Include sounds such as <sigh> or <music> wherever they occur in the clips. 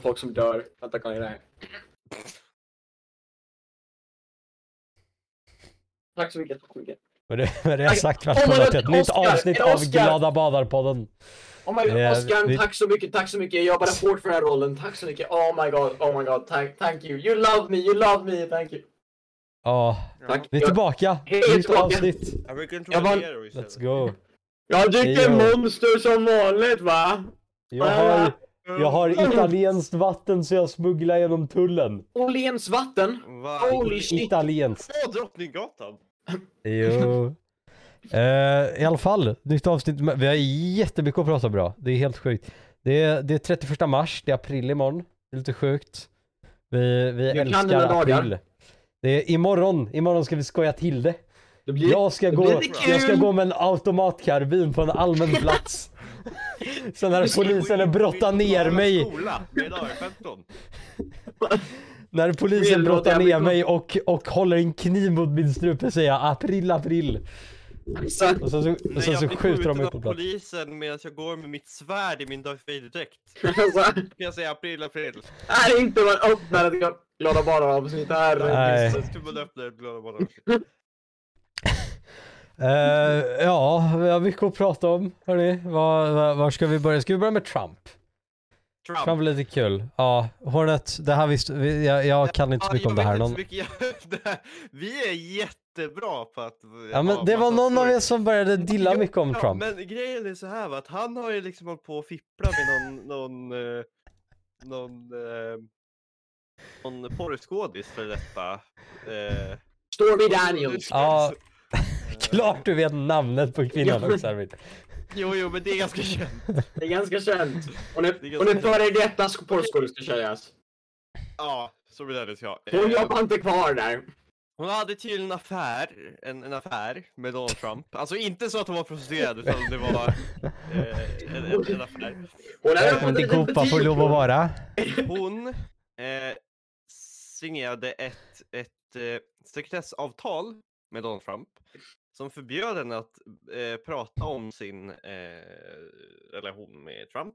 folk som dör. Vänta, kolla det här. Tack så mycket. Tack så mycket. Med det, med det Tack. sagt Oh välkomna till ett nytt Oscar, avsnitt av. Glada Badar-podden. Oh my god, Eh, Oscar, vi- tack så mycket, tack så mycket. Jag jobbade hårt för den här rollen. Tack så mycket. Oh my god, oh my god. Tack, thank you. You love me, you love me, thank you. Ja, Tack. vi är Jag- tillbaka. Hej, Nytt tillbaka. avsnitt. American Jag var- Tornado istället. Let's go. Jag dricker monster som vanligt va? Jag har, jag har italienskt vatten så jag smugglar genom tullen. Åhléns vatten. Va? Holy shit. Italienskt. På Drottninggatan? Jo. <laughs> Eh, I alla fall, nytt avsnitt. Vi har jättemycket att prata om bra. Det är helt sjukt. Det är, det är 31 mars, det är april imorgon. Det är lite sjukt. Vi, vi Jag älskar april. Det är imorgon, imorgon ska vi skoja till det. Det blir... Jag ska, det gå, jag ska gå med en automatkarbin på en allmän plats. <laughs> <laughs> Så <laughs> när polisen brottar ner mig, Skola, med idag är 15. när polisen brottar ner mig och, och håller en kniv mot min strupe säger jag april, april. Exakt. Och sen så, och Nej, sen jag så skjuter de mig på plats. polisen medan jag går med mitt svärd i min Darth Vader-dräkt. Alltså, <laughs> Kan jag säga april, april? är inte man öppnar ett glada bara avsnitt här. Nej. Så ska man öppna ett glada bara. Eh, ja, vi har mycket att prata om. Hörni, var, var, var ska vi börja? Ska vi börja med Trump? Trump. Trump är lite kul. Ja, Hornet, det här visste vi, jag, jag kan inte så Ja, mycket om det här. Någon. Jag- <laughs> det här- Vi är jättebra på att... ja, men det var någon av er som började dilla mycket om Ja, Trump. men grejen är så här va, att han har ju liksom hållit på och fippla med någon, <laughs> någon, eh, någon, eh, någon porrskådis för detta. Eh, Stormy Daniels. Ja, <laughs> klart du vet namnet på kvinnan också Arvid. Jo, jo, men det är ganska känt. Det är ganska känt. Hon är, är hon är före detta porrskådis ska sägas. Ja, så blir det ja. Hon jobbar inte kvar där. Hon hade tydligen en affär, en, en affär med Donald Trump. Alltså inte så att hon var prostituerad utan det var eh, en, en, en affär. Hon är Välkommen till Copa får lov att vara. Hon eh, signerade ett, ett eh, sekretessavtal med Donald Trump som förbjöd henne att eh, prata om sin eh, relation med Trump.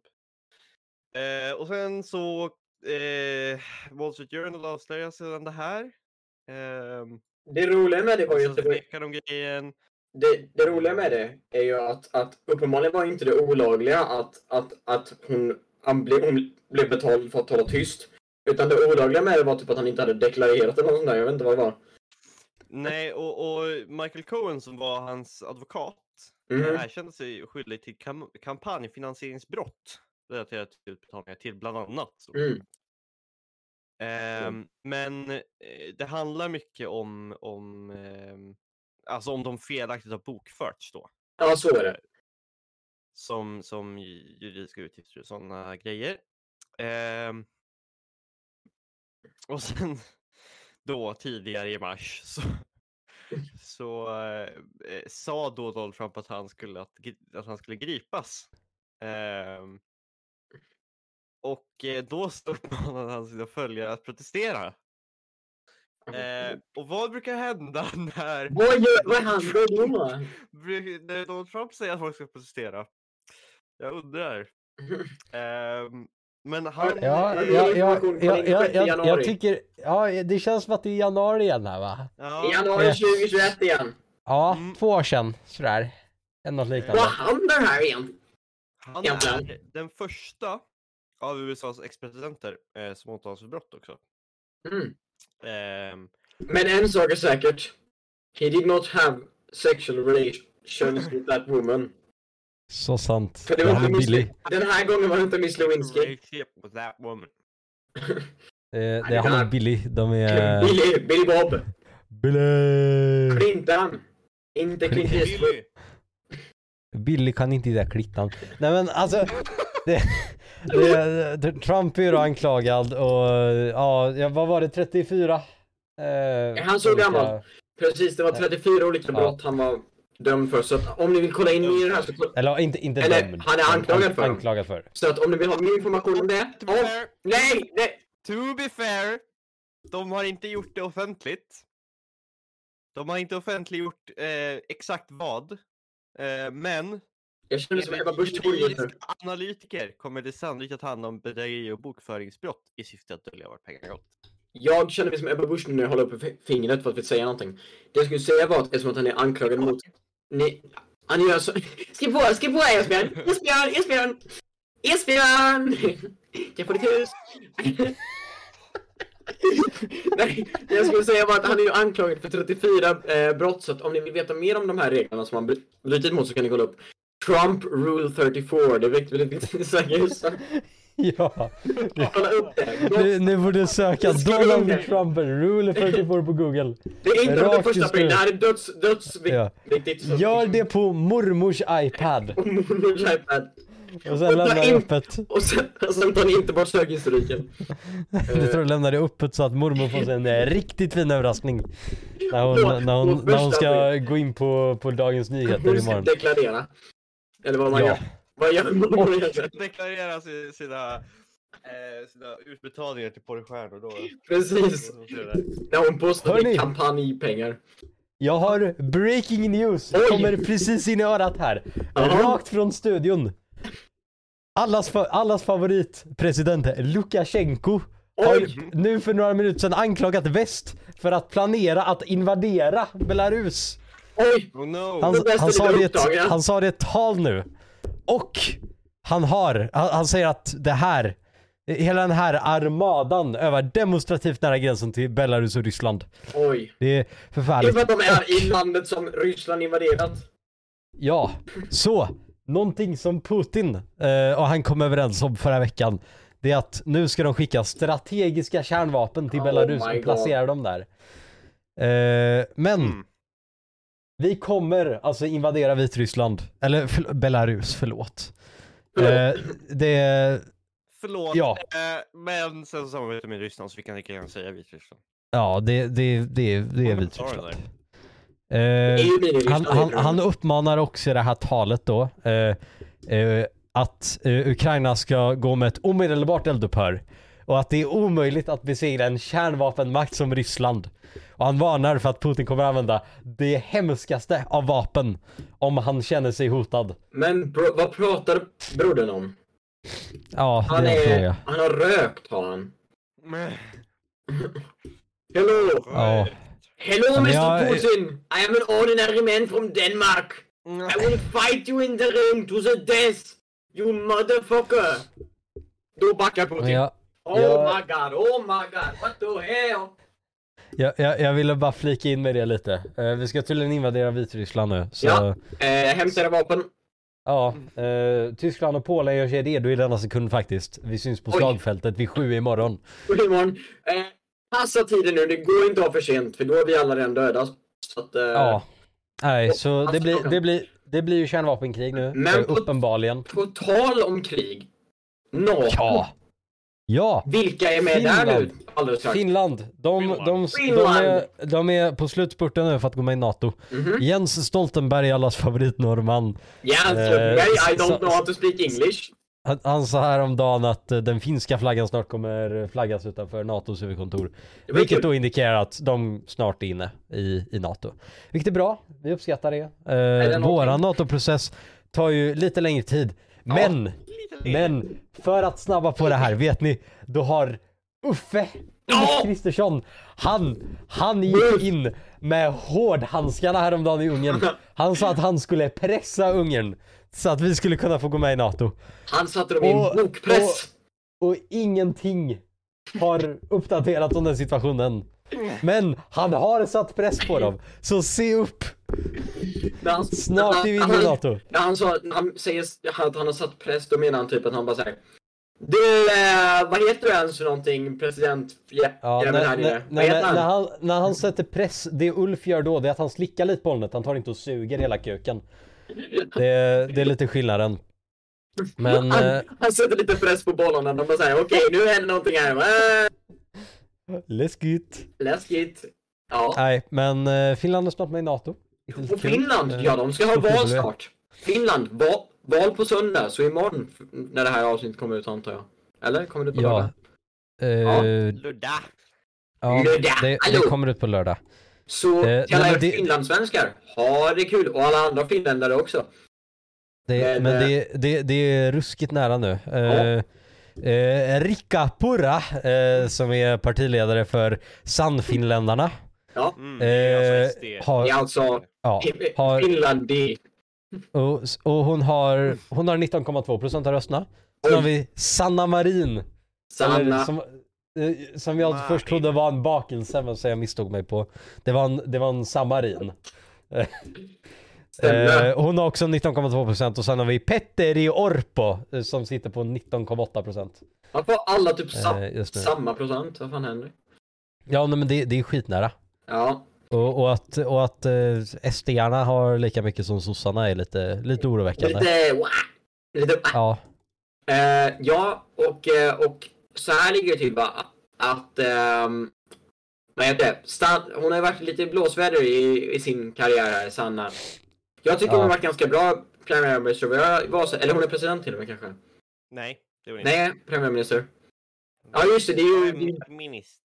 Eh, och sen så eh, Wall Street Journal avslöjar sedan det här. Ehm, Det roliga med det var ju förnekar de grejen. det, det roliga med det är ju att, att uppenbarligen var inte det olagliga att, att, att hon, han blev, hon blev betald för att hålla tyst. Utan det olagliga med det var typ att han inte hade deklarerat eller något sånt där. Jag vet inte vad det var. Nej, och, och Michael Cohen som var hans advokat mm. erkände sig skyldig till kam kampanjfinansieringsbrott relaterat till utbetalningar till bland annat. Mm. Ehm, men eh, det handlar mycket om, om, ehm, alltså om de felaktigt har bokförts då. Ja, så är det. Som, som ju- juridiska utgifter och sådana grejer. Ehm, och sen då tidigare i mars <laughs> så, så eh, eh, sa då Donald Trump att han skulle, att, att han skulle gripas. Ehm, och eh, då så uppmanade han sina följare att protestera. Eh, och vad brukar hända <laughs> när, Vad gör vad händer då? när Donald Trump säger att folk ska protestera? Jag undrar. <laughs> Ehm, men han... Ja, Ja, ja, ja, information från ja, den ja, 6 jag, tycker, ja det känns som att det är januari igen här va? ja, I januari Yes. 2021 igen. Ja, Mm. två år sedan sådär. Eller något liknande. Vad händer här igen? Han är den första av USAs ex-presidenter eh, som åtalas för brott också. Mm. Ehm, Men en sak är säkert. He did not have sexual relations with that woman. Så sant. För det var inte Miss billig. Den här gången var det inte Miss Lewinsky. Eh, det är han är billig. De är... Billy, Billy Bob. Billig! Clinton. Inte Clint Eastwood. Billy! Billy kan inte det där klittan. Nej men alltså. Det, det, det, Trump är ju då anklagad och ja, ja, vad var det? 34? Eh, han så olika- gammal? Precis, det var 34 olika Ja. brott han var dömd för. Så att om ni vill kolla in mer i det här så... Eller inte, inte Eller, dömd. han är anklagad An- för. Anklagad för. Så att om ni vill ha mer information om det... To be Om, fair, nej! nej. to be fair, de har inte gjort det offentligt. De har inte offentliggjort eh, exakt vad. Eh, men Jag känner mig som Ebba Busch analytiker kommer det sannolikt att handla om bedrägeri och bokföringsbrott i syfte att dölja vart pengarna gått. Jag känner mig som Ebba Busch nu när jag håller upp fi- fingret för att säga någonting. Det jag skulle säga var att eftersom att han är anklagad mot... Ni, han gör så... Skriv på, skriv på Esbjörn! Esbjörn, Esbjörn! Esbjörn! Jag få ditt hus! Nej, det jag skulle säga var att han är ju anklagad för 34 eh, brott, så att om ni vill veta mer om de här reglerna som han brutit mot så kan ni kolla upp Trump Rule 34, det är väldigt, väldigt viktigt. <laughs> Ja. Nu, nu får du söka Donald. Trump Rule 44 på google. Det är inte Rakt den första nu. det här är döds, dödsviktigt. Ja. Gör det på mormors iPad. iPad. Och sen lämnar det öppet. Och sen, och sen tar ni inte bort sökhistoriken. <laughs> Du tror du lämnar det öppet så att mormor får sig en eh, riktigt fin överraskning. När hon, när hon, när hon ska gå in på, på Dagens Nyheter Hon ska imorgon. deklarera. Eller vad man Ja. gör. Vad gör man? Deklarera si- sina, eh, sina utbetalningar till porrstjärnor då. Precis. När hon postar Hörni. kampanjpengar. Jag har breaking news, Oj. kommer precis in i örat här. Jaha. Rakt från studion. Allas, fa- allas favoritpresident Lukasjenko har nu för några minuter sedan anklagat väst för att planera att invadera Belarus. Oj! Oh no! Han, Det han, sa det i ett, upptaget. han sa det i ett tal nu. Och han har, han, han säger att det här, hela den här armadan övar demonstrativt nära gränsen till Belarus och Ryssland. Oj. Det är Det är förfärligt. för att de är i landet som Ryssland invaderat. Ja, så någonting som Putin eh, och han kom överens om förra veckan. Det är att nu ska de skicka strategiska kärnvapen till Oh Belarus och placera dem där. Eh, men Mm. Vi kommer alltså invadera Vitryssland, eller för, Belarus, förlåt. Förlåt. Eh, det, Förlåt, Ja. eh, men sen så samarbetar med Ryssland så vi kan lika gärna säga Vitryssland. ja, det, det, det, det är Vitryssland. Eh, han, han, han uppmanar också i det här talet då eh, eh, att eh, Ukraina ska gå med ett omedelbart eldupphör och att det är omöjligt att besegra en kärnvapenmakt som Ryssland. Och han varnar för att Putin kommer använda det hemskaste av vapen om han känner sig hotad. Men bro, vad pratar brodern om? Ja, det Han, är en är, fråga. han har rökt har han. <laughs> Hello! Ja. Hello Mr jag- Putin! I am an ordinary man from Denmark! I will fight you in the ring to the death! You motherfucker! Då backar Putin. Jag, oh jag- my god, oh my god, what the hell? jag, jag, jag ville bara flika in med det lite. Eh, vi ska tydligen invadera Vitryssland nu. Så, Ja. ja. Eh, hämta era vapen. eh, Tyskland och Polen gör sig redo i denna sekund faktiskt. Vi syns på Oj. slagfältet vid sju imorgon. God imorgon. Eh, passa tiden nu, det går inte att ha för sent för då är vi alla redan döda. Så att, eh, Ja. Nej, så det blir, det blir, det blir ju kärnvapenkrig nu. Men eh, på- uppenbarligen. På tal om krig. NATO. Ja. Ja. Vilka är med där nu? Finland. Alldeles strax. Finland. De, Finland. de, de, Finland. är, de är på slutspurten nu för att gå med i NATO. Mhm. Jens Stoltenberg, allas favoritnorrman. Yeah, Eh, so, I don't know how to speak English. Han, han sa häromdagen att eh, den finska flaggan snart kommer flaggas utanför NATOs huvudkontor. Det Vilket kul. då indikerar att de snart är inne i, i NATO. Vilket är bra, vi uppskattar det. det Eh, någonting? våran NATO-process tar ju lite längre tid. Men. Men för att snabba på det här, vet ni, då har Uffe! Kristersson, han, han gick in med hårdhandskarna häromdagen i Ungern. Han sa att han skulle pressa Ungern så att vi skulle kunna få gå med i NATO. Han satte dem i en Och- bokpress. Och ingenting har uppdaterats om den situationen. Men han har satt press på dem. Så se upp! När han- Snart är vi inne i han- NATO. När han sa, när han säger att han har satt press, då menar han typ att han bara säger Du, eh, vad heter du ens för någonting? President? Ja, Ja, när, här när, nere. Vad när, heter när, han? han, när han sätter press, det Ulf gör då, det är att han slickar lite på ollonet. Han tar inte och suger hela kuken. Det, det är lite skillnaden. Men, han, eh, han sätter lite press på bollarna. De bara säger okej, nu händer någonting här. Äh, läskigt. läskigt. Ja. Nej, men eh, Finland är snart med i NATO. Och. Finland, Eh, ja de ska ha val snart. Finland, val, val på söndag, så imorgon när det här avsnittet kommer ut antar jag. Eller? Kommer det ut på Ja. lördag? Eh, Ludda. ja, Lördag, det, det kommer ut på lördag. Så Eh, till alla nej, er det- finlandssvenskar, ha det kul! Och alla andra finländare också. Det, men Men, eh, det, det, det är ruskigt nära nu. Eh, eh, Rikka Purra, eh, som är partiledare för Sannfinländarna, Mm, det är alltså SD. eh, har, Det är alltså ja, har, Finland det. och, och hon har, hon har 19,2% av rösterna. Sen har vi Sanna Marin, eller, Sanna. som, eh, som jag Marin. först trodde var en bakelse, men så jag misstog mig på. Det var en, det var en samarin. <laughs> Eh, hon har också 19,2% och sen har vi Petteri Orpo eh, som sitter på 19,8%. Varför har alla typ sa- Eh, samma procent? Vad fan händer? Ja nej, men det, det är skitnära. Ja. Och, och att, och att eh, SD-arna har lika mycket som sossarna är lite, lite oroväckande. Lite... Wah! Lite... Ja, Eh, ja, och, eh, och så här ligger det till va, att ehm, vad heter det? Stan, hon har varit lite blåsväder i, i sin karriär här, Sanna. Jag tycker Ja. hon har varit ganska bra premiärminister. Eller hon är president till och med kanske? Nej, det var inte. Nej, premiärminister. Ja just det, det är ju... det är ju Minister.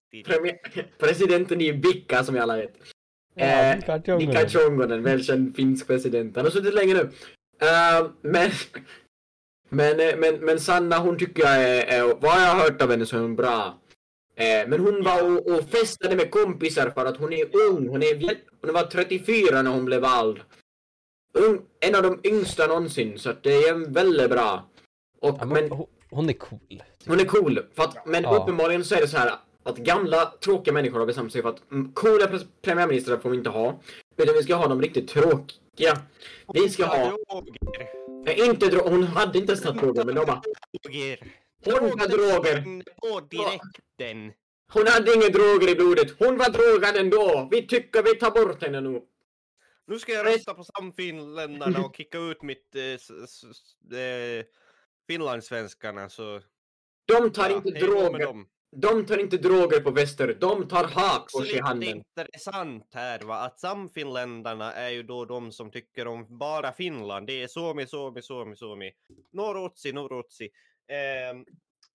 Presidenten är ju Bicka som vi alla vet. ja Eh, Mika Tjongonen. Välkänd finsk president. Han har suttit länge nu. Eh, men, men, eh, men, men Sanna hon tycker jag är, är, vad jag har hört av henne så är hon bra. Eh, men hon var och, och festade med kompisar för att hon är ung. Hon, är, väl- hon var 34 när hon blev vald. Ung, en av de yngsta någonsin, så att det är väldigt bra. Och, Ja, men, hon är cool. hon är cool, för att, men Ja. uppenbarligen så är det så här att gamla tråkiga människor har bestämt sig för att mm, coola pre- premiärministrar får vi inte ha. Utan vi ska ha de riktigt tråkiga. Vi ska ha, Droger. inte dro- hon hade inte ens tagit droger men de bara, Droger. hon var droger. På direkten. Hon hade inga droger i blodet, hon var drogad ändå. Vi tycker vi tar bort henne nu. Nu ska jag rösta på Samfinländarna och kicka ut mitt eh, eh, finlandssvenskarna så... De tar ja, inte droger. De tar inte droger på väster, de tar Också hakkors i handen. intressant här va, att Samfinländarna är ju då de som tycker om bara Finland. Det är Suomi, Suomi, Suomi, Suomi. Norotsi, Norotsi. Ehm,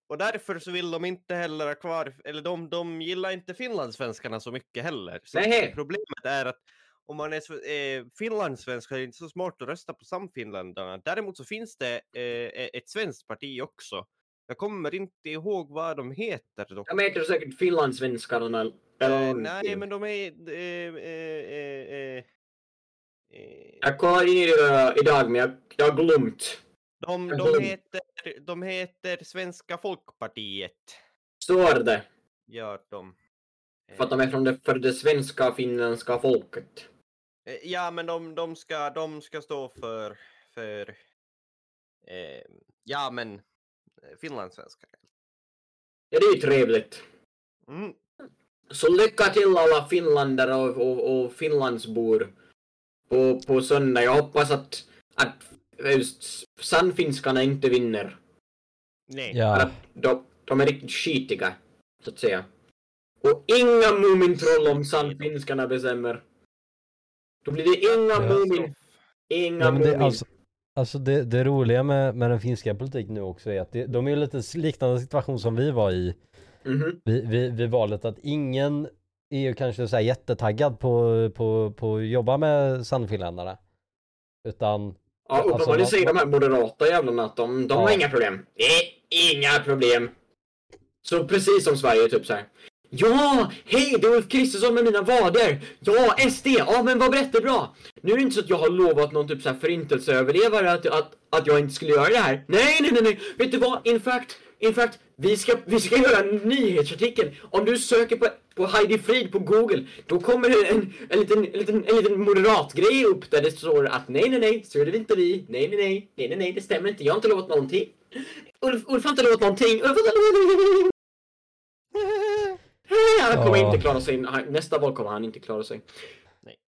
och därför så vill de inte heller ha kvar, eller de, de gillar inte finlandssvenskarna så mycket heller. Så Nej. problemet är att om man är eh, finlandssvensk är det inte så smart att rösta på Samfinländarna. Däremot så finns det eh, ett svenskt parti också. Jag kommer inte ihåg vad de heter dock. De heter säkert finlandssvenskarna. Eh, eller nej, men de är... Eh, eh, eh, eh, eh, Jag kollade in idag men jag, jag glömt. de, de, heter, de heter Svenska Folkpartiet. Står det. Gör de. För att de är från det, för det svenska finländska folket. Eh, Ja, men de, de, ska, de ska stå för... för eh, ja, men eh, finlandssvenskar. Ja, det är ju trevligt. Mm. Så lycka till alla finländare och, och, och finlandsbor på, på söndag. Jag hoppas att, att just sannfinskarna inte vinner. Nej. Ja. att de, de är riktigt skitiga, så att säga. Och inga Mumintroll om sannfinskarna bestämmer. Då blir det inga Ja. Mumin... Inga det, Mumin... alltså, alltså det, det roliga med, med den finska politiken nu också är att det, de är ju lite liknande situation som vi var i Mhm. vid, vid, vid valet att ingen är ju kanske så här jättetaggad på, på, på att jobba med Sannfinländarna. Utan, Ja, Alltså, uppenbarligen vad- säger de här moderata jävlarna att de, de Ja. har inga problem. Det är inga problem. Så precis som Sverige, typ så här. Ja, hej, det är Ulf Kristersson med mina vader. Ja, SD, ja men vad jättebra. Nu är det inte så att jag har lovat någon typ så här förintelseöverlevare att, att, att jag inte skulle göra det här. Nej, nej, nej, nej. Vet du vad? In fact, in fact, vi ska, vi ska göra en nyhetsartikel. Om du söker på, på Heidi Frid på Google, då kommer det en, en, liten, en, liten, en liten moderatgrej upp där det står att nej, nej, nej, så är det inte vi. Nej, nej, nej, nej, nej, nej, det stämmer inte. Jag har inte lovat någonting. Ulf, Ulf har inte lovat någonting. Ulf har inte lovat han kommer Ja. inte klara sig. Nästa val kommer han inte klara sig.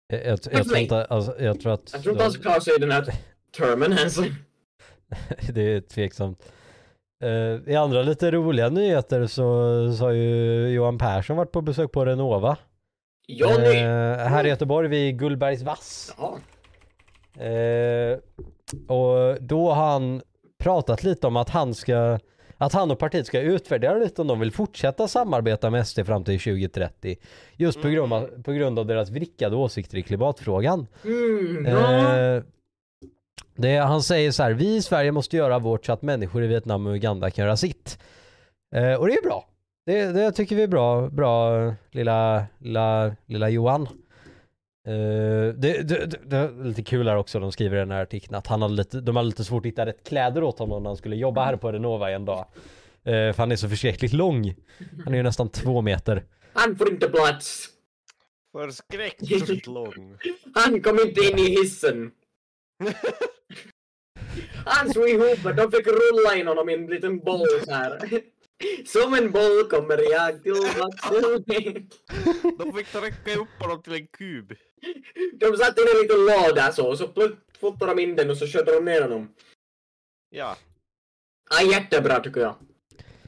jag, jag, jag tror inte, alltså, jag tror att Jag tror inte han ska klara sig i den här termen ens. <laughs> <laughs> det är tveksamt. Eh, I andra lite roliga nyheter så, så har ju Johan Persson varit på besök på Renova. Ja, nej. här i Göteborg vid Gullbergs vass. Ja. Eh, och då har han pratat lite om att han ska att han och partiet ska utvärdera lite om de vill fortsätta samarbeta med SD fram till 2030. Just på grund av, på grund av deras vrickade åsikter i klimatfrågan. Mm. Eh, Det, han säger så här, vi i Sverige måste göra vårt så att människor i Vietnam och Uganda kan göra sitt. Eh, och det är bra. Det, det tycker vi är bra, bra lilla, lilla, lilla Johan. Eh, det, det, det, det är lite kul här också, de skriver i den här artikeln att han hade lite, de hade lite svårt att hitta rätt kläder åt honom när han skulle jobba här på Renova en dag. Eh, för han är så förskräckligt lång. Han är ju nästan två meter. Han får inte plats. Förskräckligt lång. Han kom inte in i hissen. <laughs> Han slog ihop de fick rulla in honom i en liten boll så här. Som en boll kommer jag tillbaka De fick trycka upp honom till en kub. De satte in en liten låda så, och så fotade de in den och så körde de ner honom. Ja. Ja, jättebra tycker jag.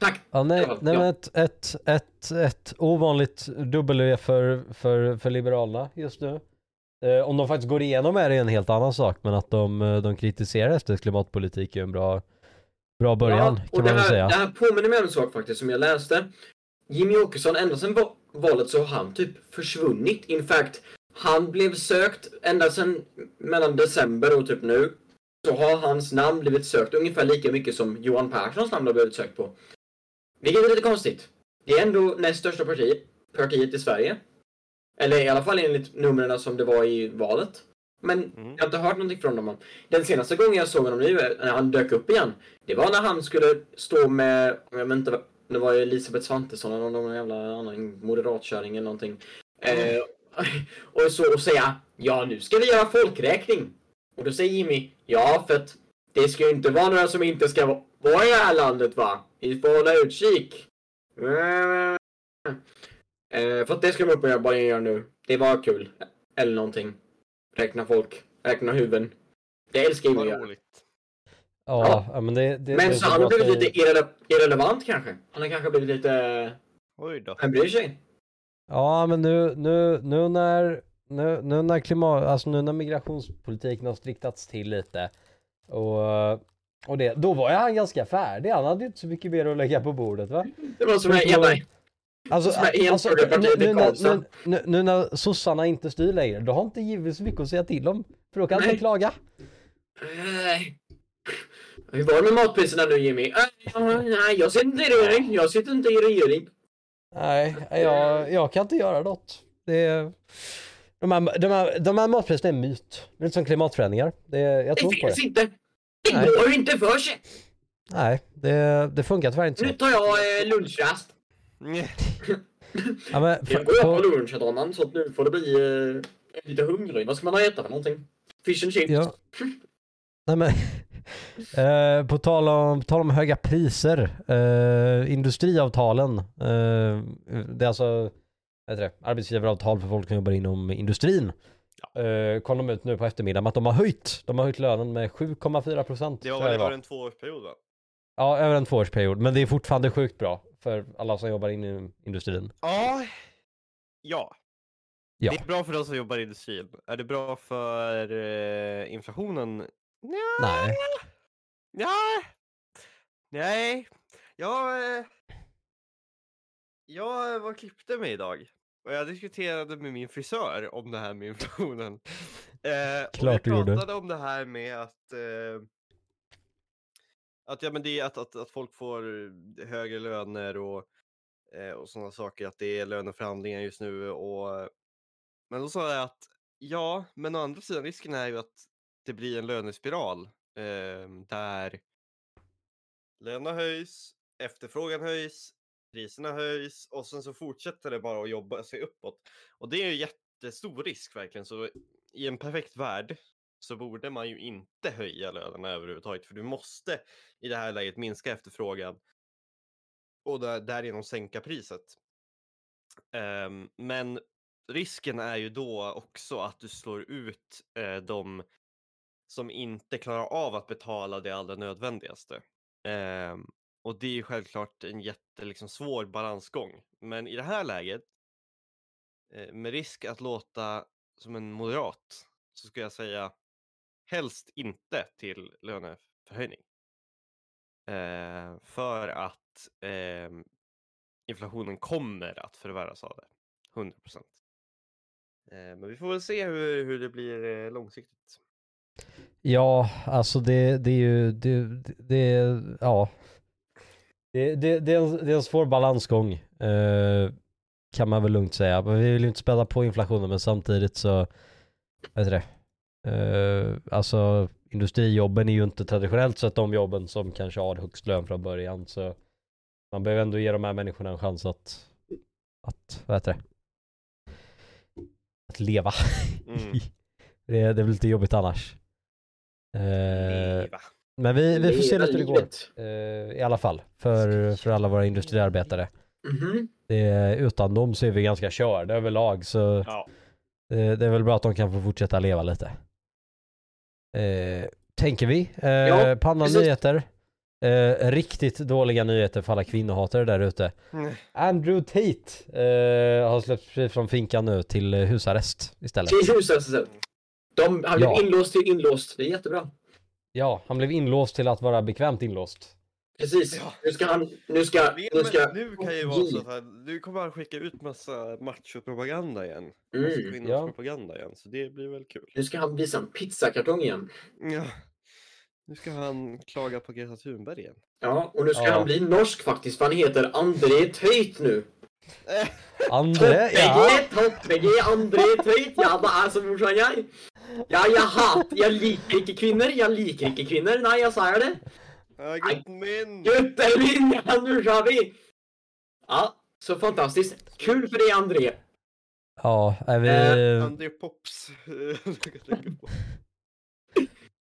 Tack! Ja, nej, Ja, nej men ett, ett, ett, ett ovanligt W för, för, för Liberalerna just nu. Eh, om de faktiskt går igenom är det en helt annan sak, men att de, eh, de kritiserar SDs klimatpolitik är en bra, bra början Ja, kan man här, säga. det här påminner mig om en sak faktiskt som jag läste. Jimmy Åkesson, ända sedan va- valet så har han typ försvunnit. In fact, han blev sökt ända sedan mellan december och typ nu. Så har hans namn blivit sökt ungefär lika mycket som Johan Perssons namn har blivit sökt på. Vilket är lite konstigt. Det är ändå näst största partiet, partiet i Sverige. Eller i alla fall enligt numren som det var i valet. Men Mm. jag har inte hört någonting från honom. Den senaste gången jag såg honom nu, när han dök upp igen, det var när han skulle stå med, jag vet inte, det var Elisabeth Svantesson eller någon jävla annan moderatkärring eller någonting. Eh, och så och säga, ja nu ska vi göra folkräkning. Och då säger Jimmy, ja för att det ska ju inte vara några som inte ska va- vara i det här landet va? Vi får hålla utkik. Eh, för att det ska de uppenbarligen göra nu. Det var kul. Eller någonting. Räkna folk. Räkna huvuden. Det älskar Vad göra. roligt. Ja, ja, men det, det, Men så han har blivit lite irrele irrelevant kanske. Han har kanske blivit lite... Oj då. Vem bryr sig? Ja, men nu, nu, nu när, nu, nu när klimat, alltså nu när migrationspolitiken har striktats till lite och, och det, då var ju han ganska färdig. Han hade ju inte så mycket mer att lägga på bordet va? Det var som jävla... att- Alltså, alltså nu, nu, nu, nu, nu när sossarna inte styr längre, då har inte givet så mycket att säga till om. För då kan inte klaga. Nej. Hur var det med matpriserna nu Jimmy? Äh, nej, jag sitter inte i regering. Jag sitter inte i regering. Nej, jag, jag kan inte göra något. Det är, de, här, de, här, de här matpriserna är en myt. Det är inte som klimatförändringar. Det, jag Det tror på det. finns inte. Det Nej. går ju inte för sig. Nej, det, det funkar tyvärr inte Nu tar jag eh, lunchrast. Ja, men, för, Jag går på på, lunch herr talman, så att nu får det bli eh, lite hungrig. Vad ska man äta för någonting? Fish and chips? ja. Nej, men, <laughs> eh, på, tal om, på tal om höga priser. Eh, industriavtalen. Eh, det är alltså vad heter det, arbetsgivaravtal för folk som jobbar inom industrin. Eh, kom de ut nu på eftermiddagen att de har höjt. De har höjt lönen med 7,4 procent. Det var väl över en tvåårsperiod va? Ja, över en tvåårsperiod. Men det är fortfarande sjukt bra för alla som jobbar inom industrin. Ja. Ja. Ja. Det är bra för de som jobbar i industrin. Är det bra för eh, inflationen? Nja, Nej. Ja. Nej. Jag... Eh, jag var och klippte mig idag. Och jag diskuterade med min frisör om det här med inflationen. Eh, Klart och vi du gjorde. pratade om det här med att... Eh, att, ja, men det är att, att, att folk får eh, högre löner och, eh, och sådana saker. Att det är löneförhandlingar just nu. Och, eh, men då sa jag att ja, men å andra sidan risken är ju att det blir en lönespiral eh, där lönerna höjs, efterfrågan höjs, priserna höjs och sen så fortsätter det bara att jobba sig uppåt. Och det är ju jättestor risk verkligen. Så i en perfekt värld så borde man ju inte höja lönerna överhuvudtaget. För du måste i det här läget minska efterfrågan och där, därigenom sänka priset. Um, men risken är ju då också att du slår ut uh, de som inte klarar av att betala det allra nödvändigaste. Um, och det är ju självklart en jätte, liksom, svår balansgång. Men i det här läget, uh, med risk att låta som en moderat, så ska jag säga helst inte till löneförhöjning. Eh, för att eh, inflationen kommer att förvärras av det. 100 procent. Eh, men vi får väl se hur, hur det blir eh, långsiktigt. Ja, alltså det, det är ju, det, det, det ja. Det, det, det, är en, det är en svår balansgång. Eh, kan man väl lugnt säga. Men vi vill ju inte späda på inflationen men samtidigt så, vad heter det? Eh, alltså industrijobben är ju inte traditionellt sett de jobben som kanske har högst lön från början så man behöver ändå ge de här människorna en chans att, att vad heter det? Att leva. Mm. <laughs> det, det är väl lite jobbigt annars. Eh, Leva. men vi, vi får se lite hur det går. Eh, I alla fall, för, för alla våra industriarbetare. Mhm. Det, utan dem så är vi ganska körda överlag så Ja. eh, det är väl bra att de kan få fortsätta leva lite. Eh, tänker vi. Eh, Ja, precis. nyheter. Eh, riktigt dåliga nyheter för alla kvinnohatare där ute. Mm. Andrew Tate eh, har släppts fri från finkan nu till husarrest istället. Till huset. De, han blev Ja. inlåst till inlåst. Det är jättebra. Ja, han blev inlåst till att vara bekvämt inlåst. Precis. Ja. Nu ska han... Nu ska... Men Nu ska... nu kan ju vara så att nu kommer han skicka ut massa machopropaganda igen. Massa Mm. Ja. propaganda igen, så det blir väl kul. Nu ska han visa en pizzakartong igen. Ja. Nu ska han klaga på Greta Thunberg igen. Ja, och nu ska Ja. han bli norsk faktiskt, för han heter André Töjt nu. <laughs> Andre, ja. Topp-VG, André Töjt. Ja, hva er så morsom jeg? Ja, jeg hater Jeg liker ikke kvinner. Jeg liker ikke kvinner. Nei, jeg sier det. Ja, gutten min! Gutter min, ja, nu kör vi! Ja, så fantastiskt. Kul för dig, André. Ja, är vi... Eh, André Pops. <laughs>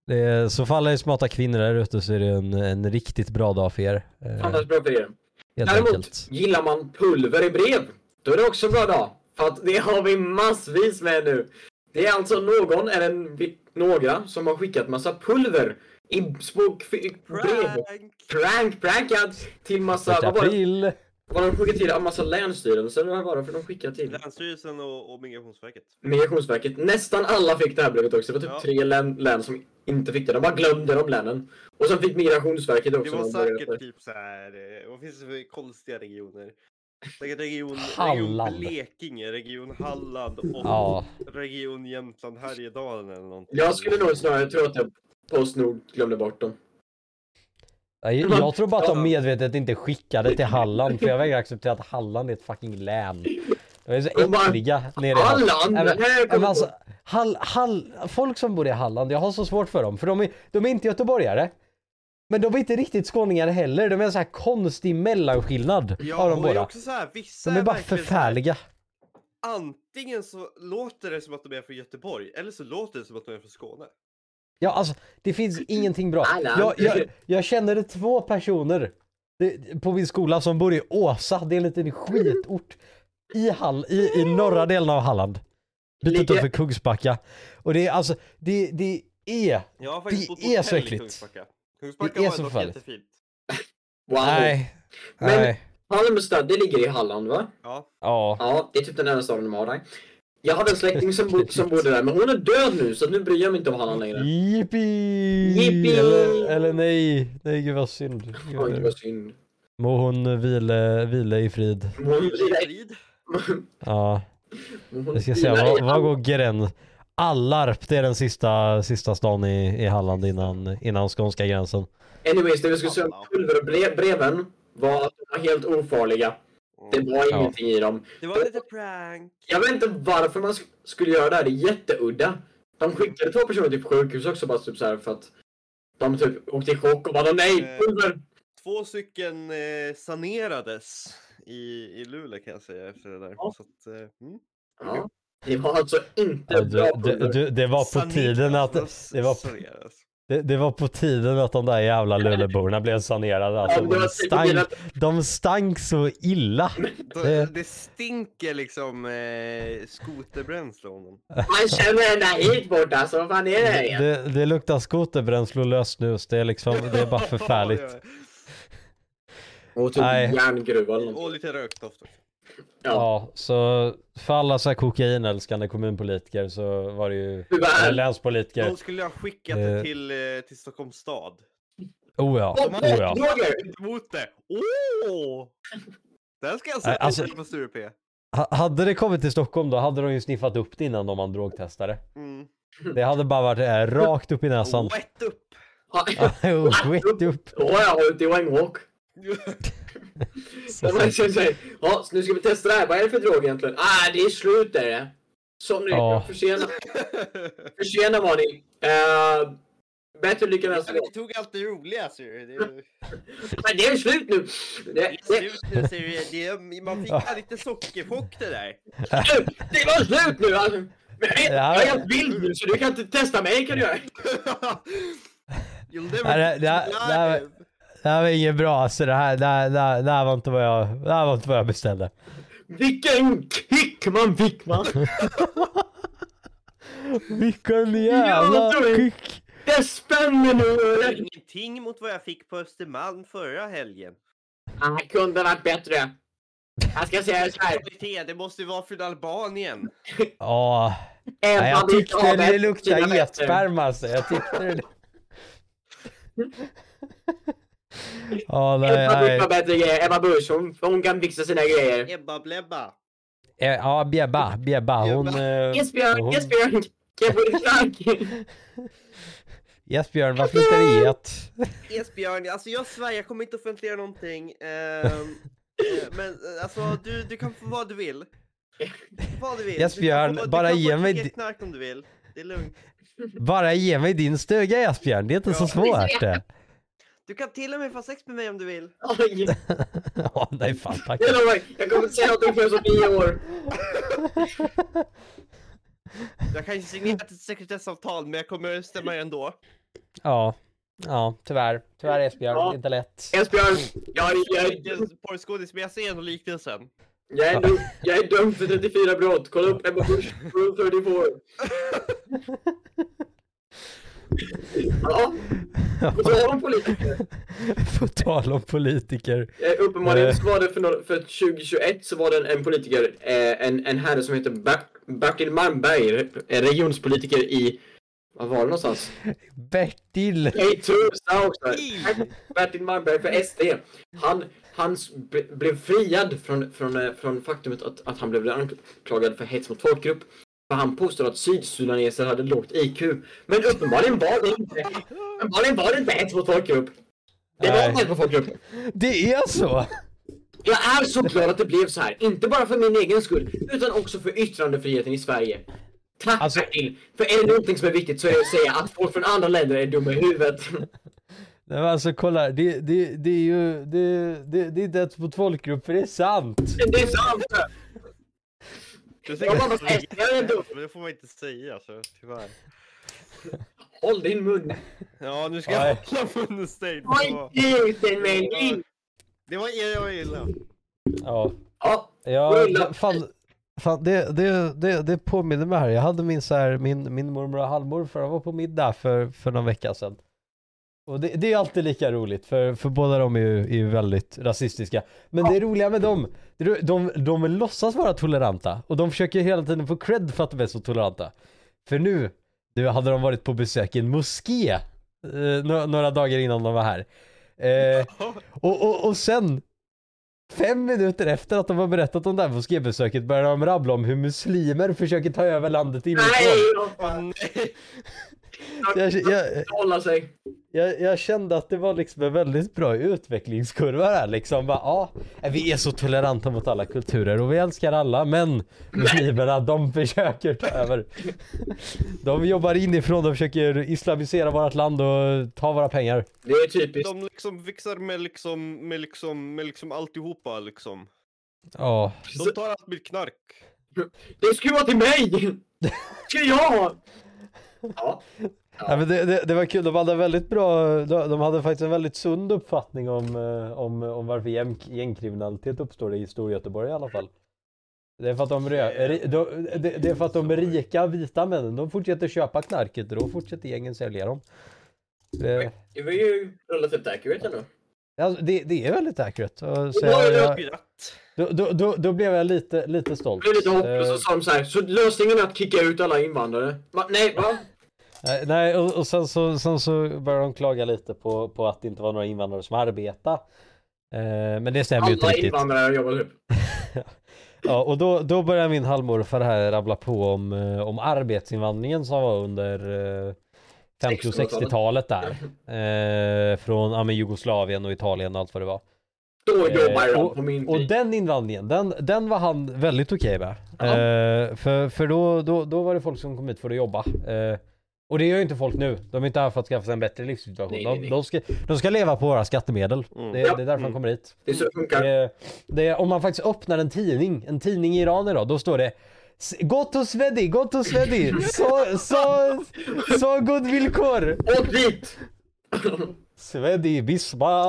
Det är, så för alla er smarta kvinnor där ute så är det en, en riktigt bra dag för er. Eh, Fantastiskt bra för er. helt Däremot, enkelt. gillar man pulver i brev, då är det också en bra dag. För att det har vi massvis med nu. Det är alltså någon, eller några, som har skickat massa pulver i små brev. Prank! Prank, prankad till massa, Första vad var det? april. Vad de skickade till? Ja, massa länsstyrelser, eller vad var det för de skickade till? Länsstyrelsen och, och Migrationsverket. Migrationsverket. Nästan alla fick det här brevet också. Det var typ Ja. tre län, län som inte fick det. De bara glömde de länen. Och sen fick Migrationsverket också. Det var säkert efter. typ så här. eh, vad finns det för konstiga regioner? Säkert region, region Halland. Blekinge, region Halland och Ja. region Jämtland Härjedalen eller någonting. Jag skulle nog snarare tro att jag Postnord glömde bort dem. Jag, jag tror bara att de medvetet inte skickade till Halland för jag vägrar acceptera att Halland är ett fucking län. De är så äckliga nere i Halland. Halland! Nej, men- Nej, men alltså, Hall, Hall, folk som bor i Halland, jag har så svårt för dem för de är, de är inte göteborgare. Men de är inte riktigt skåningar heller, de är en sån här konstig mellanskillnad Ja, av de båda. också så här, vissa De är bara förfärliga. Antingen så låter det som att de är från Göteborg eller så låter det som att de är från Skåne. Ja, alltså det finns ingenting bra. Jag, jag, jag känner två personer på min skola som bor i Åsa, det är en liten skitort i, Hall, i, i norra delen av Halland. Lite utanför Kungsbacka. Och det är alltså, det, det är, Det är så äckligt. Kungsbacka. Kungsbacka Det är var så förfärligt. Wow. nej, Men- nej, Halmstad, det ligger i Halland va? Ja. ja. Ja, det är typ den enda staden de har där. Jag hade en släkting som, bo, som bodde där, men hon är död nu så nu bryr jag mig inte om Halland längre. Jippi! Jippi! Eller, eller nej, nej gud vad synd. Oj, vad synd. Må hon vila, vila i frid. Hon vilar i- Frid. Ja, jag ska i vad, vad går gräns? Allarp, det är den sista, sista stan i, i Halland innan, innan skånska gränsen. Anyways, det vi skulle säga om pulver och brev, breven var att de var helt ofarliga. Det var Ja. ingenting i dem. Det var lite prank. Jag vet inte varför man sk- skulle göra det här, det är jätteudda. De skickade två personer till sjukhus också bara typ så här för att de typ åkte i chock och bara nej, Eh. pulver! Två stycken eh, sanerades i, i Luleå kan jag säga efter det där. Ja. Så att, eh, mm. Ja. Det var alltså inte Ja, bra du, pulver. du, du, det var på Saneras, tiden att det var, saneras. Det, det var på tiden att de där jävla Luleåborna blev sanerade. Alltså, Ja, de, stank, de stank så illa. Det, Det- det stinker liksom eh, skoterbränsle om dem. Man känner den där hit borta, så vad fan är det igen? Det, det luktar skoterbränsle och lössnus. Det är liksom, det är bara <laughs> förfärligt. Och typ Nej. järngruva. Och lite rökdoft också. Ja. Ja, så för alla så här kokainälskande kommunpolitiker så var det ju, Tyvärr. länspolitiker. De skulle ha skickat Eh. det till, eh, till Stockholms stad. Oh ja, Och oh ja. Emot det. Åh! Den ska jag sätta alltså- på Sture Hade det kommit till Stockholm då hade de ju sniffat upp det innan de man drogtestade. Mm. Det hade bara varit eh, rakt upp i näsan. Wet upp! Ja, <laughs> Skit upp. Då har jag ute Och man känner sig, Ja, så nu ska vi testa det här. Vad är det för drog egentligen? Ah, det är slut är det. Som ni Ja. försena. Försena var ni. Uh, bättre lycka nästa gång. Vi tog allt det roliga ser du. Det är, <laughs> Men det är slut nu. Det, det är slut nu ser du. Det är, man fick bara lite sockerchock det där. <laughs> det var slut nu alltså. Jag, Ja. jag är helt vild nu så du kan inte testa mig kan du göra. <laughs> You'll never Nej, det- här- var inget bra alltså. Det här, det här, det här, det här var inte vad jag, det här var inte vad jag beställde. Vilken kick man fick va? <laughs> Vilken jävla kick. Det spänner nu. Ingenting mot vad jag fick på Östermalm förra helgen. Ah, kunde varit bättre. Jag ska säga så här. Det måste ju vara från Albanien. Ja, nej, jag tyckte det luktade getsperma alltså. Jag tyckte det. <laughs> Ja, nej, Ebba brukar nej. ha bättre grejer. Ebba Busch, hon, hon kan fixa sina grejer. Ebba Blebba. Eh, Ja, Bjebba, Bjebba, hon... eh, Esbjörn, hon- Esbjörn! Kan jag få lite stark? Yes Björn, varför inte det get? Esbjörn, alltså jag svär, jag kommer inte offentliggöra någonting. ehm, <laughs> eh, men eh, alltså du, du kan få vad du vill. Vad du vill. Esbjörn, Du få- bara du ge mig di- knark om du vill. Det är lugnt. Bara ge mig din stuga Esbjörn, det är inte så Ja. svårt det. Du kan till och med få sex med mig om du vill. Oj, <laughs> Ja, nej fan tack. jag lovar, jag kommer inte säga någonting förrän om nio år. <laughs> Jag kan ju signera ett sekretessavtal men jag kommer stämma er ändå. Ja, ja tyvärr. Tyvärr Esbjörn, Ja. inte lätt. Esbjörn, jag, Jag är jag, inte ens porrskådis men jag ser ändå liknelsen. jag, är dum, jag är dömd för 34 brott. Kolla upp Ebba Busch, <laughs> Rule 34. Ja, på tal om politiker. <laughs> På tal om politiker. Eh, uppenbarligen Eh. så var det för, några, för 2021 så var det en, en politiker, eh, en, en herre som heter Bert, Bertil Malmberg, eh, regionspolitiker i, vad var det någonstans? Bertil. I Trosa också. Bertil Malmberg för SD. Han, han ble- blev friad från, från, eh, från faktumet att, att han blev anklagad för hets mot folkgrupp. För han påstod att sydsudaneser hade lågt IQ. Men uppenbarligen var det inte, uppenbarligen var det inte hets mot folkgrupp. Det var inte hets mot folkgrupp. Det är så! Jag är så glad att det blev så här. Inte bara för min egen skull, utan också för yttrandefriheten i Sverige. Tack Alltså- Bertil! För är det någonting som är viktigt så är det att säga att folk från andra länder är dumma i huvudet. Nej, men alltså kolla, det, det, det är ju, det, det, det är inte ett mot folkgrupp för det är sant. Det är sant! Du Jag bara säger, jag är dum. Men det får man inte säga så tyvärr. Håll din mun! Ja nu ska jag hålla munnen stängd. Ta Det var- inte ut den Melvin! Det var er jag illa. Ja, Ja, det- fan, fan det, det, det, det påminner mig här. Jag hade min, så här, min, min mormor och halvmorfar var på middag för, för någon vecka sedan. Och det, det är alltid lika roligt för, för båda de är ju, är ju väldigt rasistiska. Men det roliga med dem, är- de, de låtsas vara toleranta och de försöker hela tiden få cred för att de är så toleranta. För nu, nu hade de varit på besök i en moské eh, några, några dagar innan de var här. Eh, och, och, och sen Fem minuter efter att de har berättat om det här moskébesöket börjar de rabbla om hur muslimer försöker ta över landet inifrån. nej! <laughs> Jag, jag, Hålla sig. jag, jag kände att det var liksom en väldigt bra utvecklingskurva där liksom. Bara, ja, vi är så toleranta mot alla kulturer och vi älskar alla men muslimerna de försöker ta över. De jobbar inifrån, de försöker islamisera vårt land och ta våra pengar. Det är typiskt. De liksom fixar med liksom, med liksom, med liksom alltihopa liksom. Ja, De tar allt mitt knark. Det ska ju vara till mig! Ska jag ha? Ja. Ja, men det, det, det var kul, de hade väldigt bra, de, de hade faktiskt en väldigt sund uppfattning om, eh, om, om varför gäng, gängkriminalitet uppstår i Storgöteborg i alla fall. Det är för att de, rö, de, det, det är för att de rika vita männen, de fortsätter köpa knarket och då fortsätter gängen sälja dem. Det, Det var ju relativt accurate ändå. Alltså, det, det är väldigt accurate. Så jag, jag, då, då, då, då blev jag lite, lite stolt. Jag blev lite hopplös Eh, och sa de så här. Så lösningen är att kicka ut alla invandrare? Va? Nej, va? Nej, och, och sen, så, sen så började de klaga lite på, på att det inte var några invandrare som arbetade. Eh, men det stämmer ju inte Alla riktigt. invandrare jobbar typ. <laughs> Ja, och då, då börjar min halvmorfar här rabbla på om, eh, om arbetsinvandringen som var under eh, 50 och 60-talet där. Eh, från ja, men Jugoslavien och Italien och allt vad det var. Då jobbar Eh, jag på min Och tid. den invandringen, den, den var han väldigt okej med. Ja. Eh, för för då, då, då var det folk som kom hit för att jobba. Eh, och det gör ju inte folk nu. De är inte här för att skaffa sig en bättre livssituation. Nej, nej, de, nej. de, ska, de ska leva på våra skattemedel. Mm. Det, Ja. det är därför de Mm. kommer hit. Det är så det funkar. Det, det, om man faktiskt öppnar en tidning, en tidning i Iran idag, då står det "S- Gott och svedi, gott och svedi, så, så, så god villkor! Åk dit! Svedi, bisma,